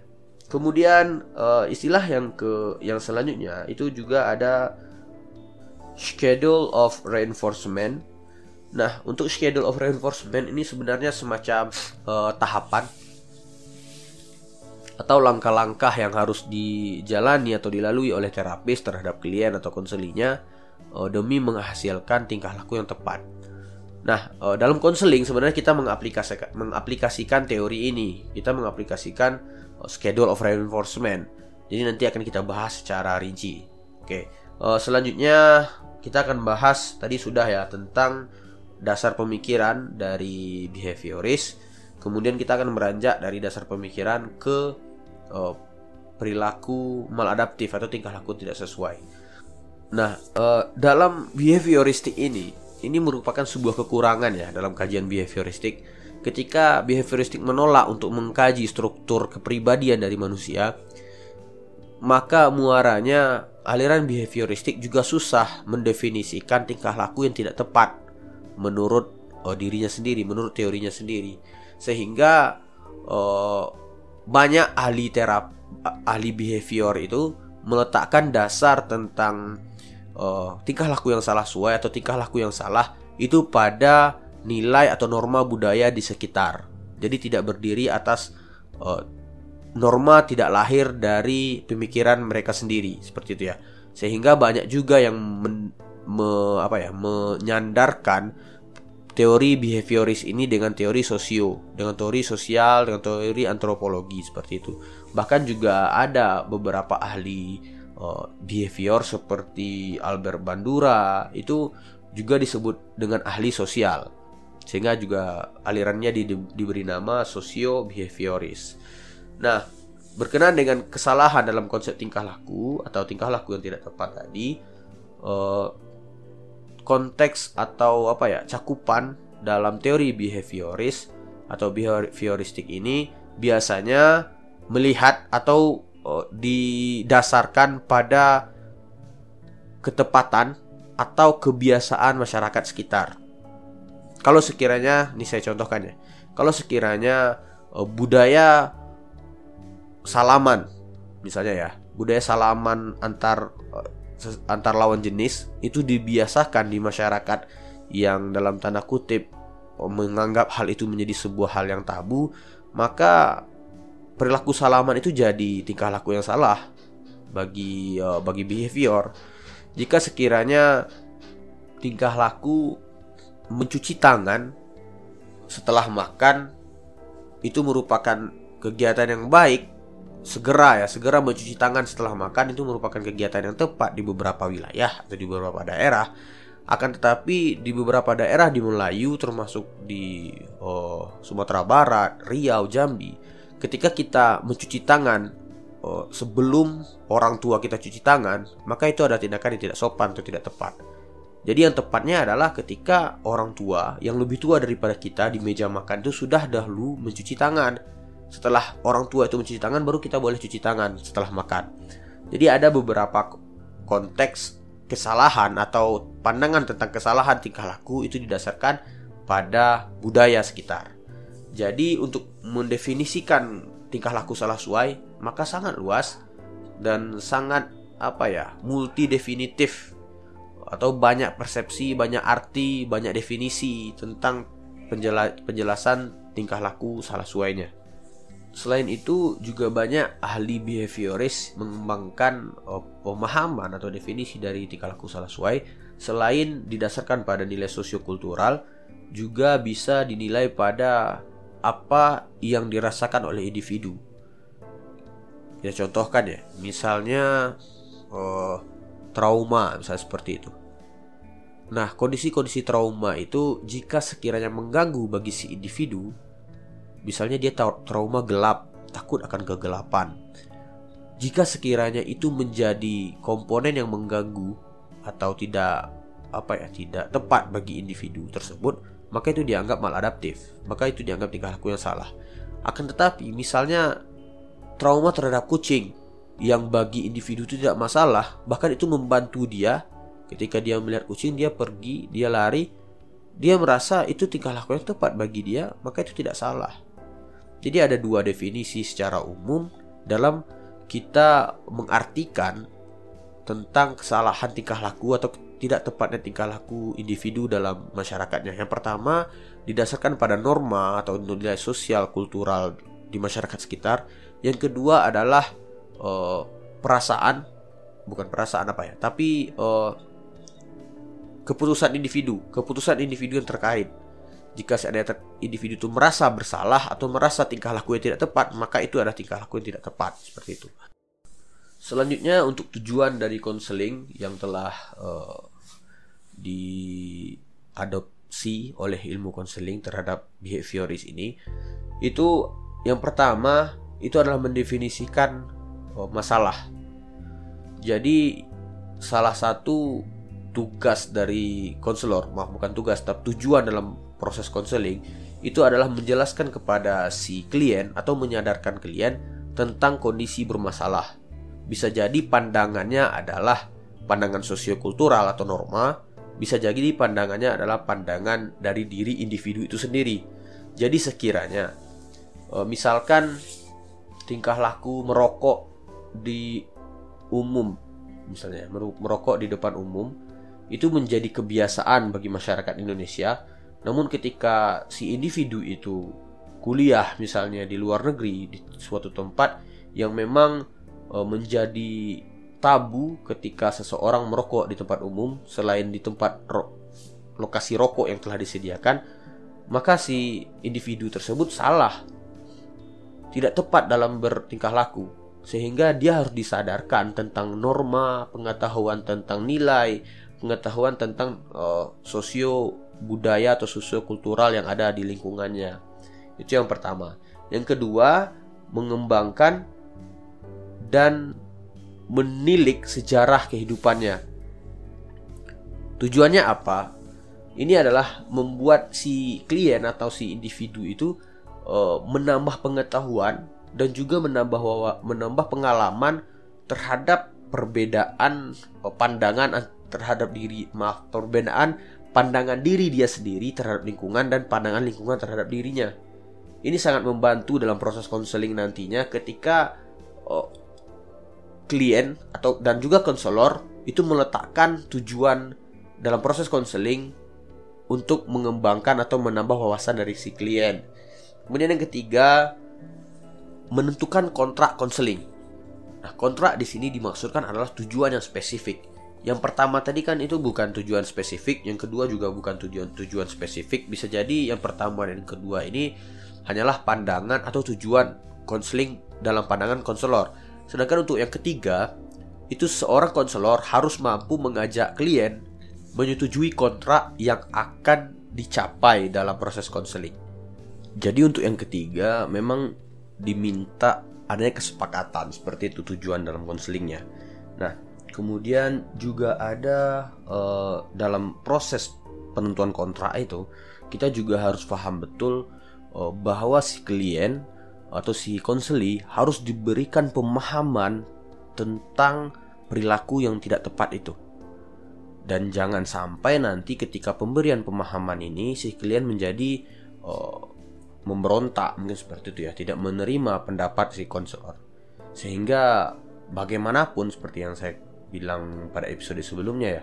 Kemudian uh, istilah yang ke yang selanjutnya itu juga ada schedule of reinforcement. Nah, untuk schedule of reinforcement ini sebenarnya semacam uh, tahapan atau langkah-langkah yang harus dijalani atau dilalui oleh terapis terhadap klien atau konselinya uh, demi menghasilkan tingkah laku yang tepat. Nah, uh, dalam konseling sebenarnya kita mengaplikasikan, mengaplikasikan teori ini. Kita mengaplikasikan uh, schedule of reinforcement. Jadi nanti akan kita bahas secara rinci. Oke. Okay. Selanjutnya kita akan bahas tadi sudah ya tentang dasar pemikiran dari behavioris. Kemudian kita akan beranjak dari dasar pemikiran ke uh, perilaku maladaptif atau tingkah laku tidak sesuai. Nah, uh, dalam behavioristik ini, ini merupakan sebuah kekurangan ya dalam kajian behavioristik. Ketika behavioristik menolak untuk mengkaji struktur kepribadian dari manusia, maka muaranya aliran behavioristik juga susah mendefinisikan tingkah laku yang tidak tepat menurut oh, dirinya sendiri, menurut teorinya sendiri. Sehingga oh, banyak ahli terap ahli behavior itu meletakkan dasar tentang oh, tingkah laku yang salah sesuai atau tingkah laku yang salah itu pada nilai atau norma budaya di sekitar. Jadi tidak berdiri atas uh, norma tidak lahir dari pemikiran mereka sendiri seperti itu ya. Sehingga banyak juga yang men, me, apa ya menyandarkan teori behavioris ini dengan teori sosio, dengan teori sosial, dengan teori antropologi seperti itu. Bahkan juga ada beberapa ahli uh, behavior seperti Albert Bandura itu juga disebut dengan ahli sosial. Sehingga juga alirannya di, di, diberi nama sosio behavioris. Nah, berkenaan dengan kesalahan dalam konsep tingkah laku atau tingkah laku yang tidak tepat tadi, uh, konteks atau apa ya cakupan dalam teori behavioris atau behavioristik ini biasanya melihat atau uh, didasarkan pada ketepatan atau kebiasaan masyarakat sekitar. Kalau sekiranya, ini saya contohkan ya. Kalau sekiranya uh, budaya salaman, misalnya ya, budaya salaman antar uh, antar lawan jenis itu dibiasakan di masyarakat yang dalam tanda kutip menganggap hal itu menjadi sebuah hal yang tabu, maka perilaku salaman itu jadi tingkah laku yang salah bagi uh, bagi behavior. Jika sekiranya tingkah laku mencuci tangan setelah makan itu merupakan kegiatan yang baik, segera ya, segera mencuci tangan setelah makan itu merupakan kegiatan yang tepat di beberapa wilayah atau di beberapa daerah. Akan tetapi di beberapa daerah di Melayu termasuk di oh, Sumatera Barat, Riau, Jambi ketika kita mencuci tangan oh, sebelum orang tua kita cuci tangan, maka itu ada tindakan yang tidak sopan atau tidak tepat. Jadi yang tepatnya adalah ketika orang tua yang lebih tua daripada kita di meja makan itu sudah dahulu mencuci tangan. Setelah orang tua itu mencuci tangan baru kita boleh cuci tangan setelah makan. Jadi ada beberapa konteks kesalahan atau pandangan tentang kesalahan tingkah laku itu didasarkan pada budaya sekitar. Jadi untuk mendefinisikan tingkah laku salah suai maka sangat luas dan sangat apa ya multi definitif atau banyak persepsi, banyak arti, banyak definisi tentang penjelasan tingkah laku salah suainya. Selain itu juga banyak ahli behavioris mengembangkan oh, pemahaman atau definisi dari tingkah laku salah suai selain didasarkan pada nilai sosiokultural juga bisa dinilai pada apa yang dirasakan oleh individu. Ya contohkan ya, misalnya uh, trauma misalnya seperti itu. Nah, kondisi-kondisi trauma itu jika sekiranya mengganggu bagi si individu, misalnya dia trauma gelap, takut akan kegelapan. Jika sekiranya itu menjadi komponen yang mengganggu atau tidak apa ya, tidak tepat bagi individu tersebut, maka itu dianggap maladaptif, maka itu dianggap tingkah laku yang salah. Akan tetapi, misalnya trauma terhadap kucing yang bagi individu itu tidak masalah, bahkan itu membantu dia ketika dia melihat kucing, dia pergi, dia lari, dia merasa itu tingkah laku yang tepat bagi dia, maka itu tidak salah. Jadi ada dua definisi secara umum dalam kita mengartikan tentang kesalahan tingkah laku atau tidak tepatnya tingkah laku individu dalam masyarakatnya. Yang pertama didasarkan pada norma atau nilai sosial kultural di masyarakat sekitar. Yang kedua adalah uh, perasaan, bukan perasaan apa ya, tapi uh, keputusan individu, keputusan individu yang terkait. Jika seandainya individu itu merasa bersalah atau merasa tingkah laku yang tidak tepat, maka itu adalah tingkah laku yang tidak tepat seperti itu. Selanjutnya untuk tujuan dari konseling yang telah uh, diadopsi oleh ilmu konseling terhadap behavioris ini itu yang pertama itu adalah mendefinisikan oh, masalah. Jadi salah satu tugas dari konselor, maaf bukan tugas, tapi tujuan dalam proses konseling itu adalah menjelaskan kepada si klien atau menyadarkan klien tentang kondisi bermasalah. Bisa jadi pandangannya adalah pandangan sosiokultural atau norma, bisa jadi pandangannya adalah pandangan dari diri individu itu sendiri. Jadi sekiranya e, misalkan tingkah laku merokok di umum misalnya merokok di depan umum itu menjadi kebiasaan bagi masyarakat Indonesia Namun ketika si individu itu kuliah misalnya di luar negeri di suatu tempat yang memang e, menjadi tabu ketika seseorang merokok di tempat umum selain di tempat ro lokasi rokok yang telah disediakan, maka si individu tersebut salah. Tidak tepat dalam bertingkah laku sehingga dia harus disadarkan tentang norma, pengetahuan tentang nilai, pengetahuan tentang uh, sosio budaya atau sosiokultural yang ada di lingkungannya. Itu yang pertama. Yang kedua, mengembangkan dan menilik sejarah kehidupannya. Tujuannya apa? Ini adalah membuat si klien atau si individu itu uh, menambah pengetahuan dan juga menambah menambah pengalaman terhadap perbedaan uh, pandangan terhadap diri maaf perbedaan pandangan diri dia sendiri terhadap lingkungan dan pandangan lingkungan terhadap dirinya. Ini sangat membantu dalam proses konseling nantinya ketika oh, klien atau dan juga konselor itu meletakkan tujuan dalam proses konseling untuk mengembangkan atau menambah wawasan dari si klien. Kemudian yang ketiga, menentukan kontrak konseling. Nah, kontrak di sini dimaksudkan adalah tujuan yang spesifik. Yang pertama tadi kan itu bukan tujuan spesifik, yang kedua juga bukan tujuan tujuan spesifik. Bisa jadi yang pertama dan yang kedua ini hanyalah pandangan atau tujuan konseling dalam pandangan konselor. Sedangkan untuk yang ketiga, itu seorang konselor harus mampu mengajak klien menyetujui kontrak yang akan dicapai dalam proses konseling. Jadi untuk yang ketiga memang diminta adanya kesepakatan seperti itu tujuan dalam konselingnya. Nah, Kemudian juga ada uh, dalam proses penentuan kontrak itu kita juga harus paham betul uh, bahwa si klien atau si konseli harus diberikan pemahaman tentang perilaku yang tidak tepat itu. Dan jangan sampai nanti ketika pemberian pemahaman ini si klien menjadi uh, memberontak mungkin seperti itu ya, tidak menerima pendapat si konselor. Sehingga bagaimanapun seperti yang saya bilang pada episode sebelumnya ya,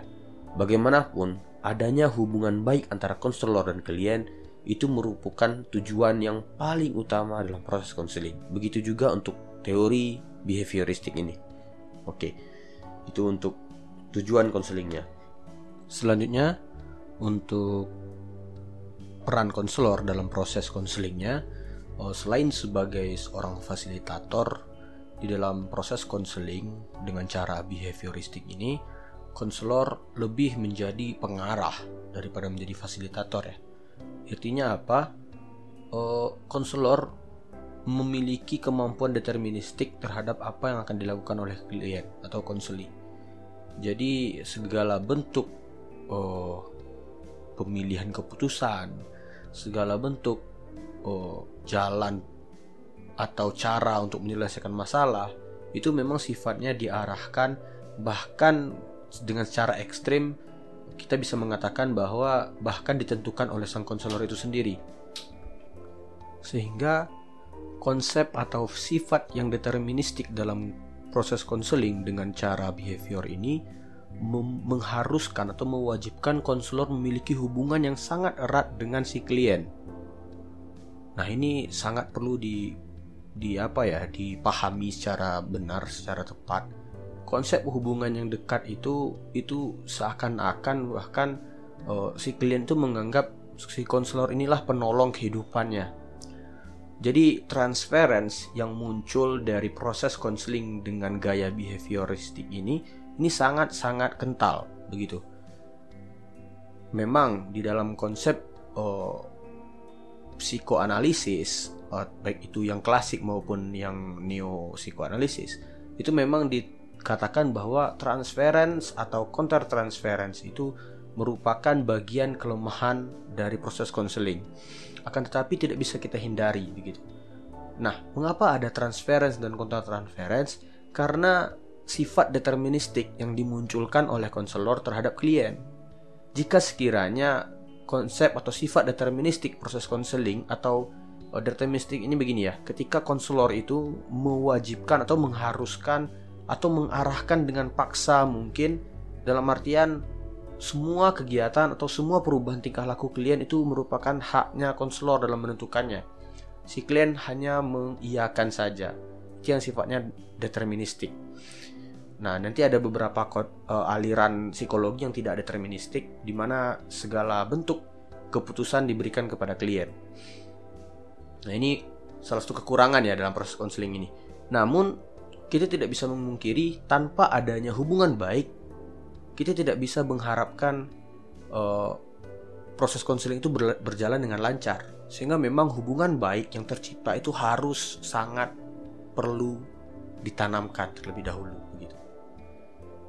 bagaimanapun adanya hubungan baik antara konselor dan klien itu merupakan tujuan yang paling utama dalam proses konseling. Begitu juga untuk teori behavioristik ini. Oke, itu untuk tujuan konselingnya. Selanjutnya, untuk peran konselor dalam proses konselingnya, oh, selain sebagai seorang fasilitator di dalam proses konseling dengan cara behavioristik ini, konselor lebih menjadi pengarah daripada menjadi fasilitator ya. Artinya apa? Uh, konselor memiliki kemampuan deterministik terhadap apa yang akan dilakukan oleh klien atau konseli. Jadi segala bentuk uh, pemilihan keputusan, segala bentuk uh, jalan atau cara untuk menyelesaikan masalah itu memang sifatnya diarahkan bahkan dengan secara ekstrim kita bisa mengatakan bahwa bahkan ditentukan oleh sang konselor itu sendiri sehingga konsep atau sifat yang deterministik dalam proses konseling dengan cara behavior ini mengharuskan atau mewajibkan konselor memiliki hubungan yang sangat erat dengan si klien. Nah, ini sangat perlu di di apa ya dipahami secara benar secara tepat. Konsep hubungan yang dekat itu itu seakan-akan bahkan uh, si klien itu menganggap si konselor inilah penolong kehidupannya. Jadi transference yang muncul dari proses konseling dengan gaya behavioristik ini ini sangat-sangat kental begitu. Memang di dalam konsep uh, psikoanalisis uh, baik itu yang klasik maupun yang neo psikoanalisis itu memang dikatakan bahwa transference atau counter transference itu merupakan bagian kelemahan dari proses konseling. Akan tetapi tidak bisa kita hindari begitu. Nah mengapa ada transference dan counter transference karena sifat deterministik yang dimunculkan oleh konselor terhadap klien. Jika sekiranya konsep atau sifat deterministik proses konseling atau Oh, deterministik ini begini ya, ketika konselor itu mewajibkan atau mengharuskan atau mengarahkan dengan paksa mungkin dalam artian semua kegiatan atau semua perubahan tingkah laku klien itu merupakan haknya konselor dalam menentukannya. Si klien hanya mengiyakan saja. Yang sifatnya deterministik. Nah, nanti ada beberapa uh, aliran psikologi yang tidak deterministik di mana segala bentuk keputusan diberikan kepada klien. Nah, ini salah satu kekurangan ya dalam proses konseling ini. Namun, kita tidak bisa memungkiri tanpa adanya hubungan baik kita tidak bisa mengharapkan uh, proses konseling itu berjalan dengan lancar. Sehingga memang hubungan baik yang tercipta itu harus sangat perlu ditanamkan terlebih dahulu.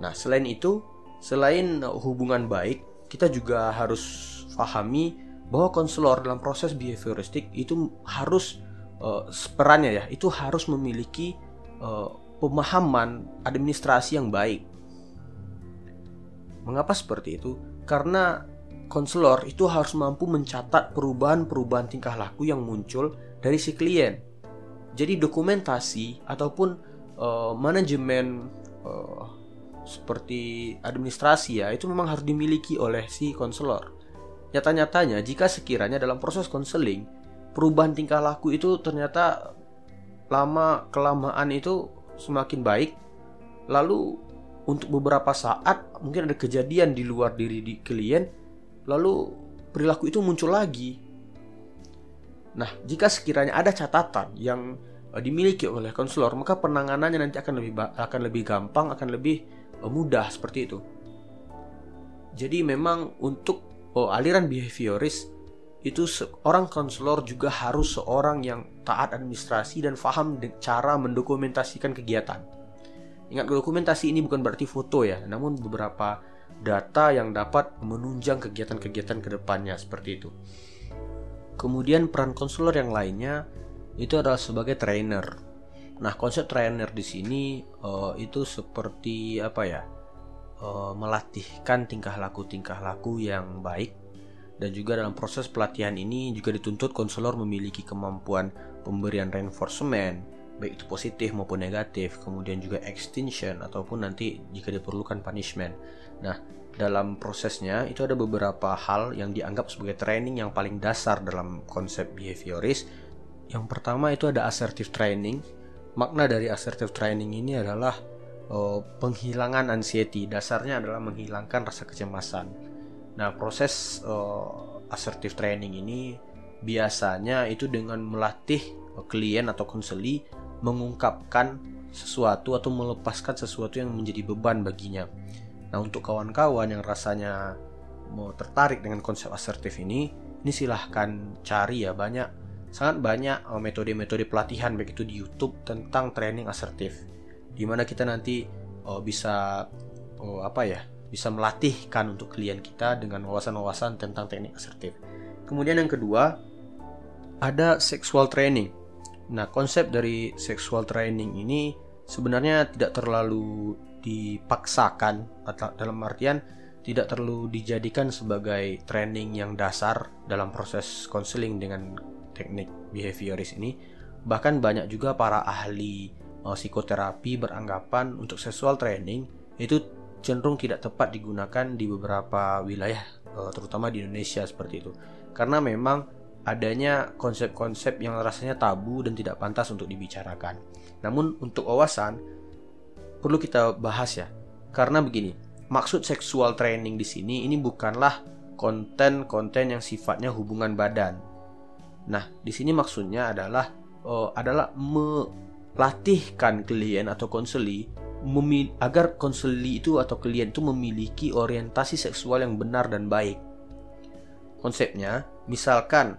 Nah, selain itu, selain hubungan baik, kita juga harus pahami bahwa konselor dalam proses behavioristik itu harus uh, perannya ya, itu harus memiliki uh, pemahaman administrasi yang baik Mengapa seperti itu? Karena konselor itu harus mampu mencatat perubahan-perubahan tingkah laku yang muncul dari si klien. Jadi dokumentasi ataupun uh, manajemen uh, seperti administrasi ya itu memang harus dimiliki oleh si konselor. Nyata-nyatanya jika sekiranya dalam proses konseling perubahan tingkah laku itu ternyata lama kelamaan itu semakin baik lalu untuk beberapa saat mungkin ada kejadian di luar diri di klien lalu perilaku itu muncul lagi nah jika sekiranya ada catatan yang uh, dimiliki oleh konselor maka penanganannya nanti akan lebih akan lebih gampang akan lebih mudah seperti itu jadi memang untuk oh, aliran behavioris itu seorang konselor juga harus seorang yang taat administrasi dan paham cara mendokumentasikan kegiatan Ingat dokumentasi ini bukan berarti foto ya, namun beberapa data yang dapat menunjang kegiatan-kegiatan ke depannya seperti itu. Kemudian peran konselor yang lainnya itu adalah sebagai trainer. Nah konsep trainer di sini uh, itu seperti apa ya? Uh, melatihkan tingkah laku tingkah laku yang baik dan juga dalam proses pelatihan ini juga dituntut konselor memiliki kemampuan pemberian reinforcement, baik itu positif maupun negatif, kemudian juga extinction ataupun nanti jika diperlukan punishment. Nah, dalam prosesnya itu ada beberapa hal yang dianggap sebagai training yang paling dasar dalam konsep behavioris. Yang pertama itu ada assertive training. Makna dari assertive training ini adalah uh, penghilangan anxiety. Dasarnya adalah menghilangkan rasa kecemasan. Nah, proses uh, assertive training ini biasanya itu dengan melatih klien atau konseli mengungkapkan sesuatu atau melepaskan sesuatu yang menjadi beban baginya. Nah, untuk kawan-kawan yang rasanya mau tertarik dengan konsep asertif ini, ini silahkan cari ya banyak sangat banyak uh, metode-metode pelatihan baik itu di YouTube tentang training asertif. Di mana kita nanti uh, bisa uh, apa ya bisa melatihkan untuk klien kita dengan wawasan-wawasan tentang teknik asertif. Kemudian yang kedua ada sexual training. Nah, konsep dari sexual training ini sebenarnya tidak terlalu dipaksakan atau dalam artian tidak terlalu dijadikan sebagai training yang dasar dalam proses konseling dengan teknik behavioris ini. Bahkan banyak juga para ahli uh, psikoterapi beranggapan untuk sexual training itu cenderung tidak tepat digunakan di beberapa wilayah uh, terutama di Indonesia seperti itu. Karena memang adanya konsep-konsep yang rasanya tabu dan tidak pantas untuk dibicarakan. Namun untuk wawasan perlu kita bahas ya. Karena begini, maksud seksual training di sini ini bukanlah konten-konten yang sifatnya hubungan badan. Nah, di sini maksudnya adalah uh, adalah melatihkan klien atau konseli agar konseli itu atau klien itu memiliki orientasi seksual yang benar dan baik. Konsepnya, misalkan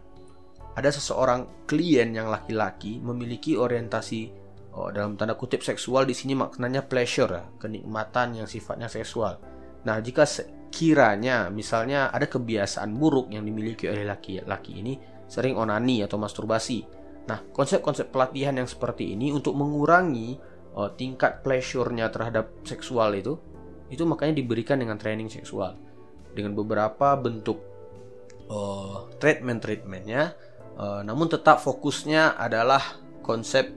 ada seseorang klien yang laki-laki memiliki orientasi oh, dalam tanda kutip seksual di sini maknanya pleasure ya, kenikmatan yang sifatnya seksual. Nah, jika kiranya misalnya ada kebiasaan buruk yang dimiliki oleh laki-laki ini sering onani atau masturbasi. Nah, konsep-konsep pelatihan yang seperti ini untuk mengurangi oh, tingkat pleasure-nya terhadap seksual itu itu makanya diberikan dengan training seksual dengan beberapa bentuk oh, treatment-treatmentnya Uh, namun tetap fokusnya adalah konsep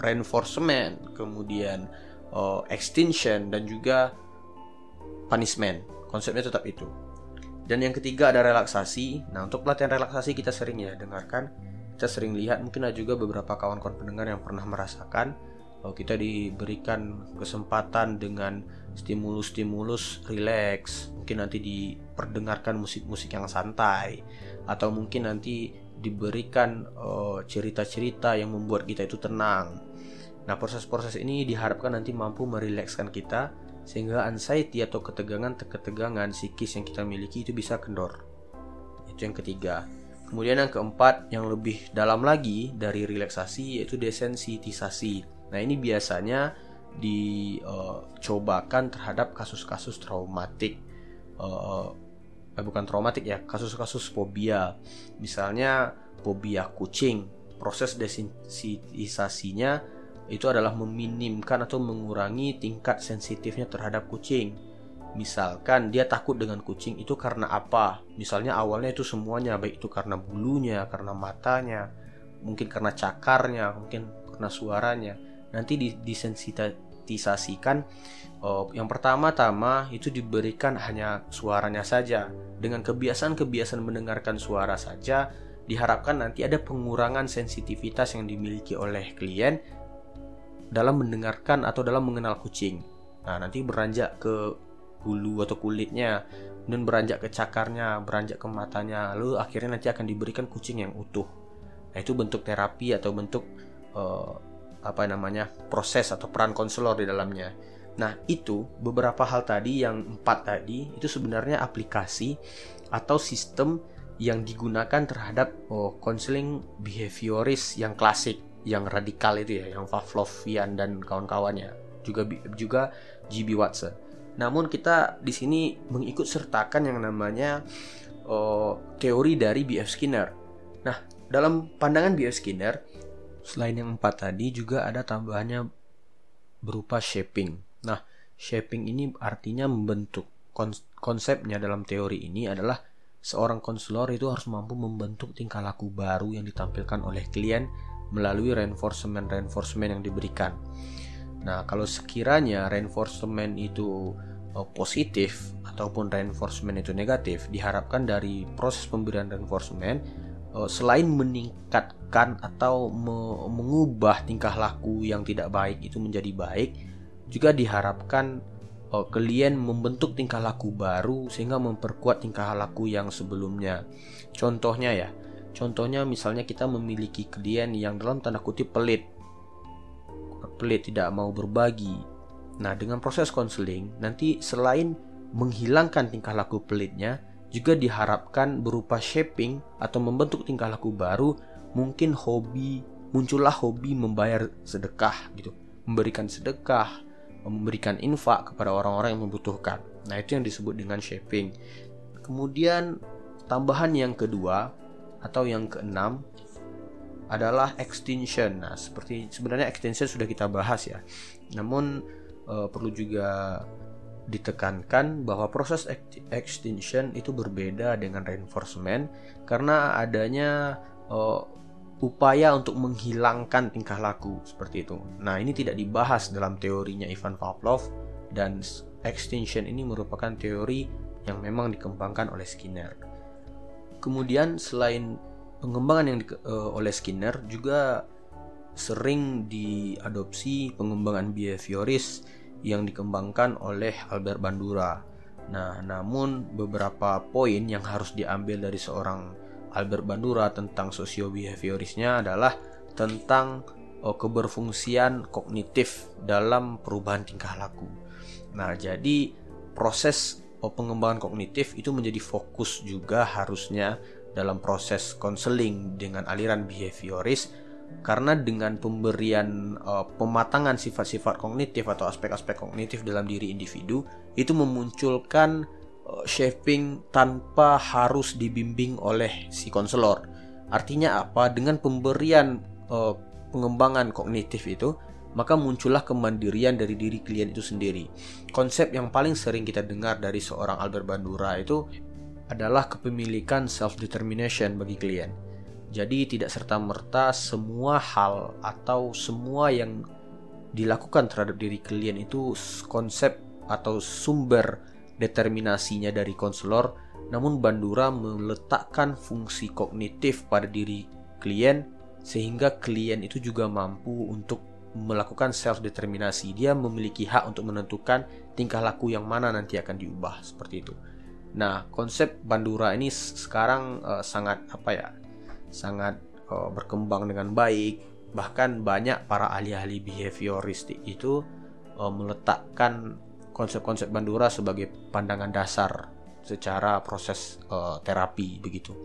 reinforcement, kemudian uh, extinction dan juga punishment. konsepnya tetap itu. Dan yang ketiga ada relaksasi. Nah, untuk pelatihan relaksasi kita sering ya dengarkan, kita sering lihat mungkin ada juga beberapa kawan-kawan pendengar yang pernah merasakan bahwa kita diberikan kesempatan dengan stimulus-stimulus rileks. Mungkin nanti diperdengarkan musik-musik yang santai atau mungkin nanti diberikan eh, cerita-cerita uh, yang membuat kita itu tenang. Nah, proses-proses ini diharapkan nanti mampu merilekskan kita sehingga anxiety atau ketegangan-ketegangan psikis yang kita miliki itu bisa kendor. Itu yang ketiga. Kemudian yang keempat yang lebih dalam lagi dari relaksasi yaitu desensitisasi. Nah, ini biasanya dicobakan terhadap kasus-kasus traumatik. Uh, eh, bukan traumatik ya, kasus-kasus fobia. Misalnya fobia kucing. Proses desensitisasinya itu adalah meminimkan atau mengurangi tingkat sensitifnya terhadap kucing. Misalkan dia takut dengan kucing itu karena apa? Misalnya awalnya itu semuanya baik itu karena bulunya, karena matanya, mungkin karena cakarnya, mungkin karena suaranya. Nanti disensitisasikan oh, yang pertama-tama itu diberikan hanya suaranya saja. Dengan kebiasaan-kebiasaan mendengarkan suara saja diharapkan nanti ada pengurangan sensitivitas yang dimiliki oleh klien dalam mendengarkan atau dalam mengenal kucing. Nah, nanti beranjak ke bulu atau kulitnya, dan beranjak ke cakarnya, beranjak ke matanya, lalu akhirnya nanti akan diberikan kucing yang utuh. Nah, itu bentuk terapi atau bentuk uh, apa namanya proses atau peran konselor di dalamnya. Nah, itu beberapa hal tadi yang empat tadi itu sebenarnya aplikasi atau sistem yang digunakan terhadap konseling oh, behavioris yang klasik yang radikal itu ya, yang Pavlovian dan kawan-kawannya, juga juga GB Watson. Namun kita di sini mengikut sertakan yang namanya uh, teori dari B.F. Skinner. Nah, dalam pandangan B.F. Skinner, selain yang empat tadi juga ada tambahannya berupa shaping. Nah, shaping ini artinya membentuk. Konsepnya dalam teori ini adalah seorang konselor itu harus mampu membentuk tingkah laku baru yang ditampilkan oleh klien melalui reinforcement-reinforcement yang diberikan. Nah, kalau sekiranya reinforcement itu uh, positif ataupun reinforcement itu negatif, diharapkan dari proses pemberian reinforcement uh, selain meningkatkan atau me mengubah tingkah laku yang tidak baik itu menjadi baik, juga diharapkan uh, klien membentuk tingkah laku baru sehingga memperkuat tingkah laku yang sebelumnya. Contohnya ya, Contohnya misalnya kita memiliki klien yang dalam tanda kutip pelit. Pelit tidak mau berbagi. Nah, dengan proses konseling nanti selain menghilangkan tingkah laku pelitnya, juga diharapkan berupa shaping atau membentuk tingkah laku baru, mungkin hobi muncullah hobi membayar sedekah gitu, memberikan sedekah, memberikan infak kepada orang-orang yang membutuhkan. Nah, itu yang disebut dengan shaping. Kemudian tambahan yang kedua atau yang keenam adalah extinction. Nah, seperti sebenarnya extinction sudah kita bahas ya. Namun uh, perlu juga ditekankan bahwa proses extinction itu berbeda dengan reinforcement karena adanya uh, upaya untuk menghilangkan tingkah laku seperti itu. Nah, ini tidak dibahas dalam teorinya Ivan Pavlov dan extinction ini merupakan teori yang memang dikembangkan oleh Skinner. Kemudian selain pengembangan yang di, uh, oleh Skinner juga sering diadopsi pengembangan behavioris yang dikembangkan oleh Albert Bandura. Nah, namun beberapa poin yang harus diambil dari seorang Albert Bandura tentang sosio-behaviorisnya adalah tentang uh, keberfungsian kognitif dalam perubahan tingkah laku. Nah, jadi proses pengembangan kognitif itu menjadi fokus juga harusnya dalam proses konseling dengan aliran behavioris karena dengan pemberian uh, pematangan sifat-sifat kognitif atau aspek-aspek kognitif dalam diri individu itu memunculkan uh, shaping tanpa harus dibimbing oleh si konselor. Artinya apa? Dengan pemberian uh, pengembangan kognitif itu maka muncullah kemandirian dari diri klien itu sendiri. Konsep yang paling sering kita dengar dari seorang Albert Bandura itu adalah kepemilikan self-determination bagi klien. Jadi tidak serta-merta semua hal atau semua yang dilakukan terhadap diri klien itu konsep atau sumber determinasinya dari konselor, namun Bandura meletakkan fungsi kognitif pada diri klien sehingga klien itu juga mampu untuk melakukan self determinasi. Dia memiliki hak untuk menentukan tingkah laku yang mana nanti akan diubah seperti itu. Nah, konsep Bandura ini sekarang uh, sangat apa ya? Sangat uh, berkembang dengan baik. Bahkan banyak para ahli-ahli behavioristik itu uh, meletakkan konsep-konsep Bandura sebagai pandangan dasar secara proses uh, terapi begitu.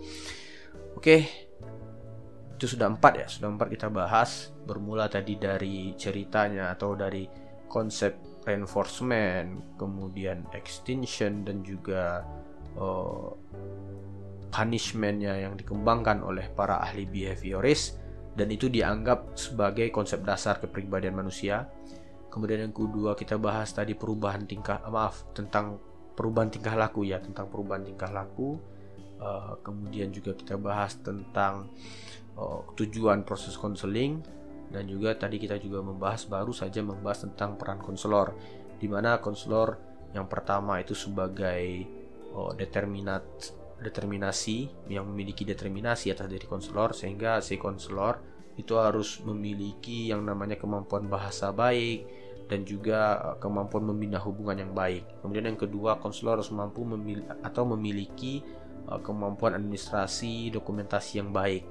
Oke, itu sudah empat ya sudah empat kita bahas. Bermula tadi dari ceritanya atau dari konsep reinforcement kemudian extinction dan juga uh, punishmentnya yang dikembangkan oleh para ahli behaviorist dan itu dianggap sebagai konsep dasar kepribadian manusia. Kemudian yang kedua kita bahas tadi perubahan tingkah maaf tentang perubahan tingkah laku ya tentang perubahan tingkah laku. Uh, kemudian juga kita bahas tentang tujuan proses konseling dan juga tadi kita juga membahas baru saja membahas tentang peran konselor di mana konselor yang pertama itu sebagai uh, determinat determinasi yang memiliki determinasi atas diri konselor sehingga si konselor itu harus memiliki yang namanya kemampuan bahasa baik dan juga uh, kemampuan membina hubungan yang baik. Kemudian yang kedua, konselor harus mampu memil atau memiliki kemampuan administrasi dokumentasi yang baik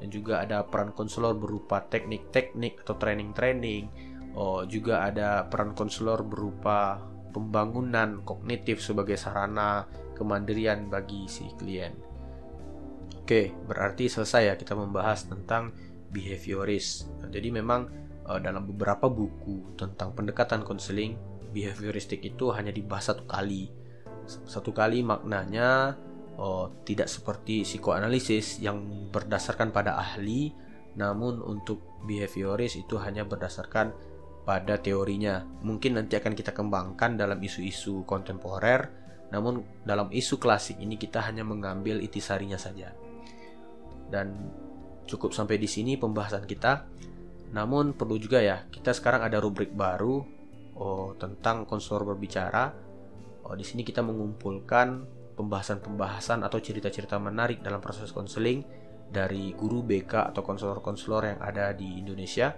dan juga ada peran konselor berupa teknik-teknik atau training-training. Oh, juga ada peran konselor berupa pembangunan kognitif sebagai sarana kemandirian bagi si klien. Oke, berarti selesai ya kita membahas tentang behaviorist. Nah, jadi memang uh, dalam beberapa buku tentang pendekatan konseling, behavioristik itu hanya dibahas satu kali. Satu kali maknanya oh, tidak seperti psikoanalisis yang berdasarkan pada ahli, namun untuk behavioris itu hanya berdasarkan pada teorinya. Mungkin nanti akan kita kembangkan dalam isu-isu kontemporer, namun dalam isu klasik ini kita hanya mengambil itisarinya saja. Dan cukup sampai di sini pembahasan kita. Namun perlu juga ya, kita sekarang ada rubrik baru oh, tentang konselor berbicara. Oh, di sini kita mengumpulkan pembahasan-pembahasan atau cerita-cerita menarik dalam proses konseling dari guru BK atau konselor-konselor yang ada di Indonesia.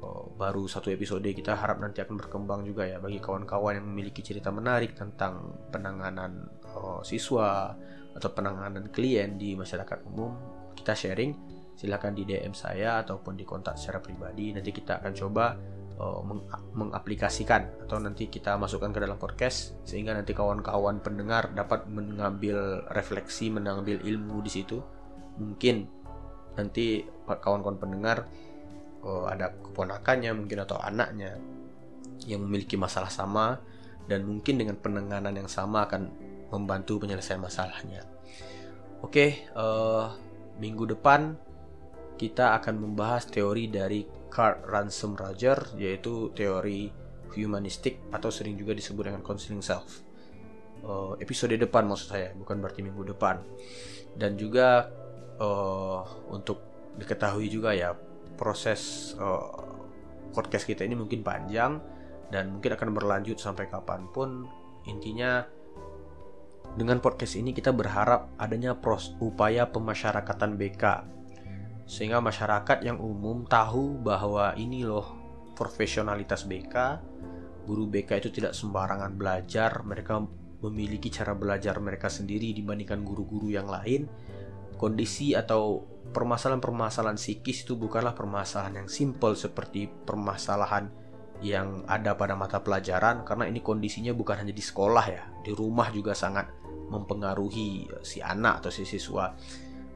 Oh, baru satu episode kita harap nanti akan berkembang juga ya bagi kawan-kawan yang memiliki cerita menarik tentang penanganan oh, siswa atau penanganan klien di masyarakat umum. Kita sharing, silahkan di DM saya ataupun di kontak secara pribadi. Nanti kita akan coba uh, meng mengaplikasikan atau nanti kita masukkan ke dalam podcast sehingga nanti kawan-kawan pendengar dapat mengambil refleksi, mengambil ilmu di situ. Mungkin nanti kawan-kawan pendengar uh, ada keponakannya mungkin atau anaknya yang memiliki masalah sama dan mungkin dengan penanganan yang sama akan membantu penyelesaian masalahnya. Oke, uh, minggu depan kita akan membahas teori dari Carl Ransom Roger yaitu teori humanistik atau sering juga disebut dengan counseling self. Uh, episode depan maksud saya, bukan berarti minggu depan. Dan juga uh, untuk diketahui juga ya proses uh, podcast kita ini mungkin panjang dan mungkin akan berlanjut sampai kapan pun. Intinya dengan podcast ini kita berharap adanya pros upaya pemasyarakatan BK sehingga masyarakat yang umum tahu bahwa ini loh profesionalitas BK guru BK itu tidak sembarangan belajar. Mereka memiliki cara belajar mereka sendiri dibandingkan guru-guru yang lain. Kondisi atau permasalahan-permasalahan psikis itu bukanlah permasalahan yang simple seperti permasalahan yang ada pada mata pelajaran. Karena ini kondisinya bukan hanya di sekolah ya di rumah juga sangat mempengaruhi si anak atau si siswa.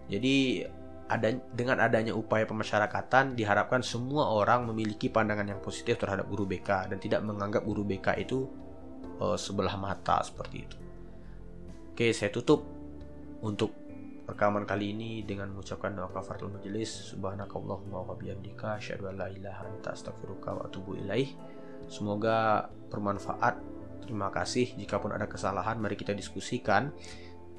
Jadi ada dengan adanya upaya pemasyarakatan diharapkan semua orang memiliki pandangan yang positif terhadap guru BK dan tidak menganggap guru BK itu uh, sebelah mata seperti itu. Oke, saya tutup untuk rekaman kali ini dengan mengucapkan doa kafaratul majelis subhanakallahumma wa bihamdika asyhadu an la ilaha anta astaghfiruka wa atubu ilaih. Semoga bermanfaat. Terima kasih. Jikapun ada kesalahan, mari kita diskusikan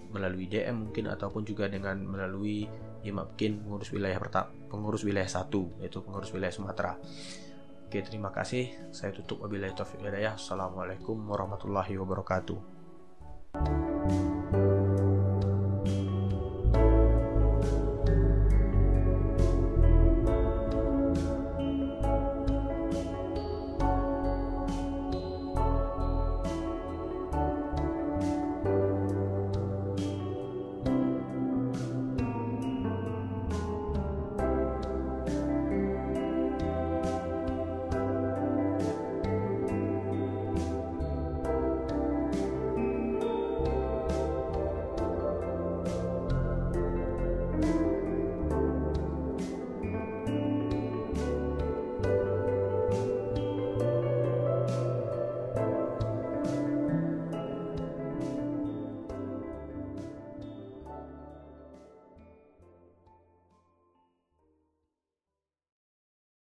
melalui DM mungkin ataupun juga dengan melalui Imapkin pengurus wilayah pertama pengurus wilayah satu yaitu pengurus wilayah Sumatera. Oke terima kasih. Saya tutup wabillahi taufiq hidayah. Assalamualaikum warahmatullahi wabarakatuh. wabarakatuh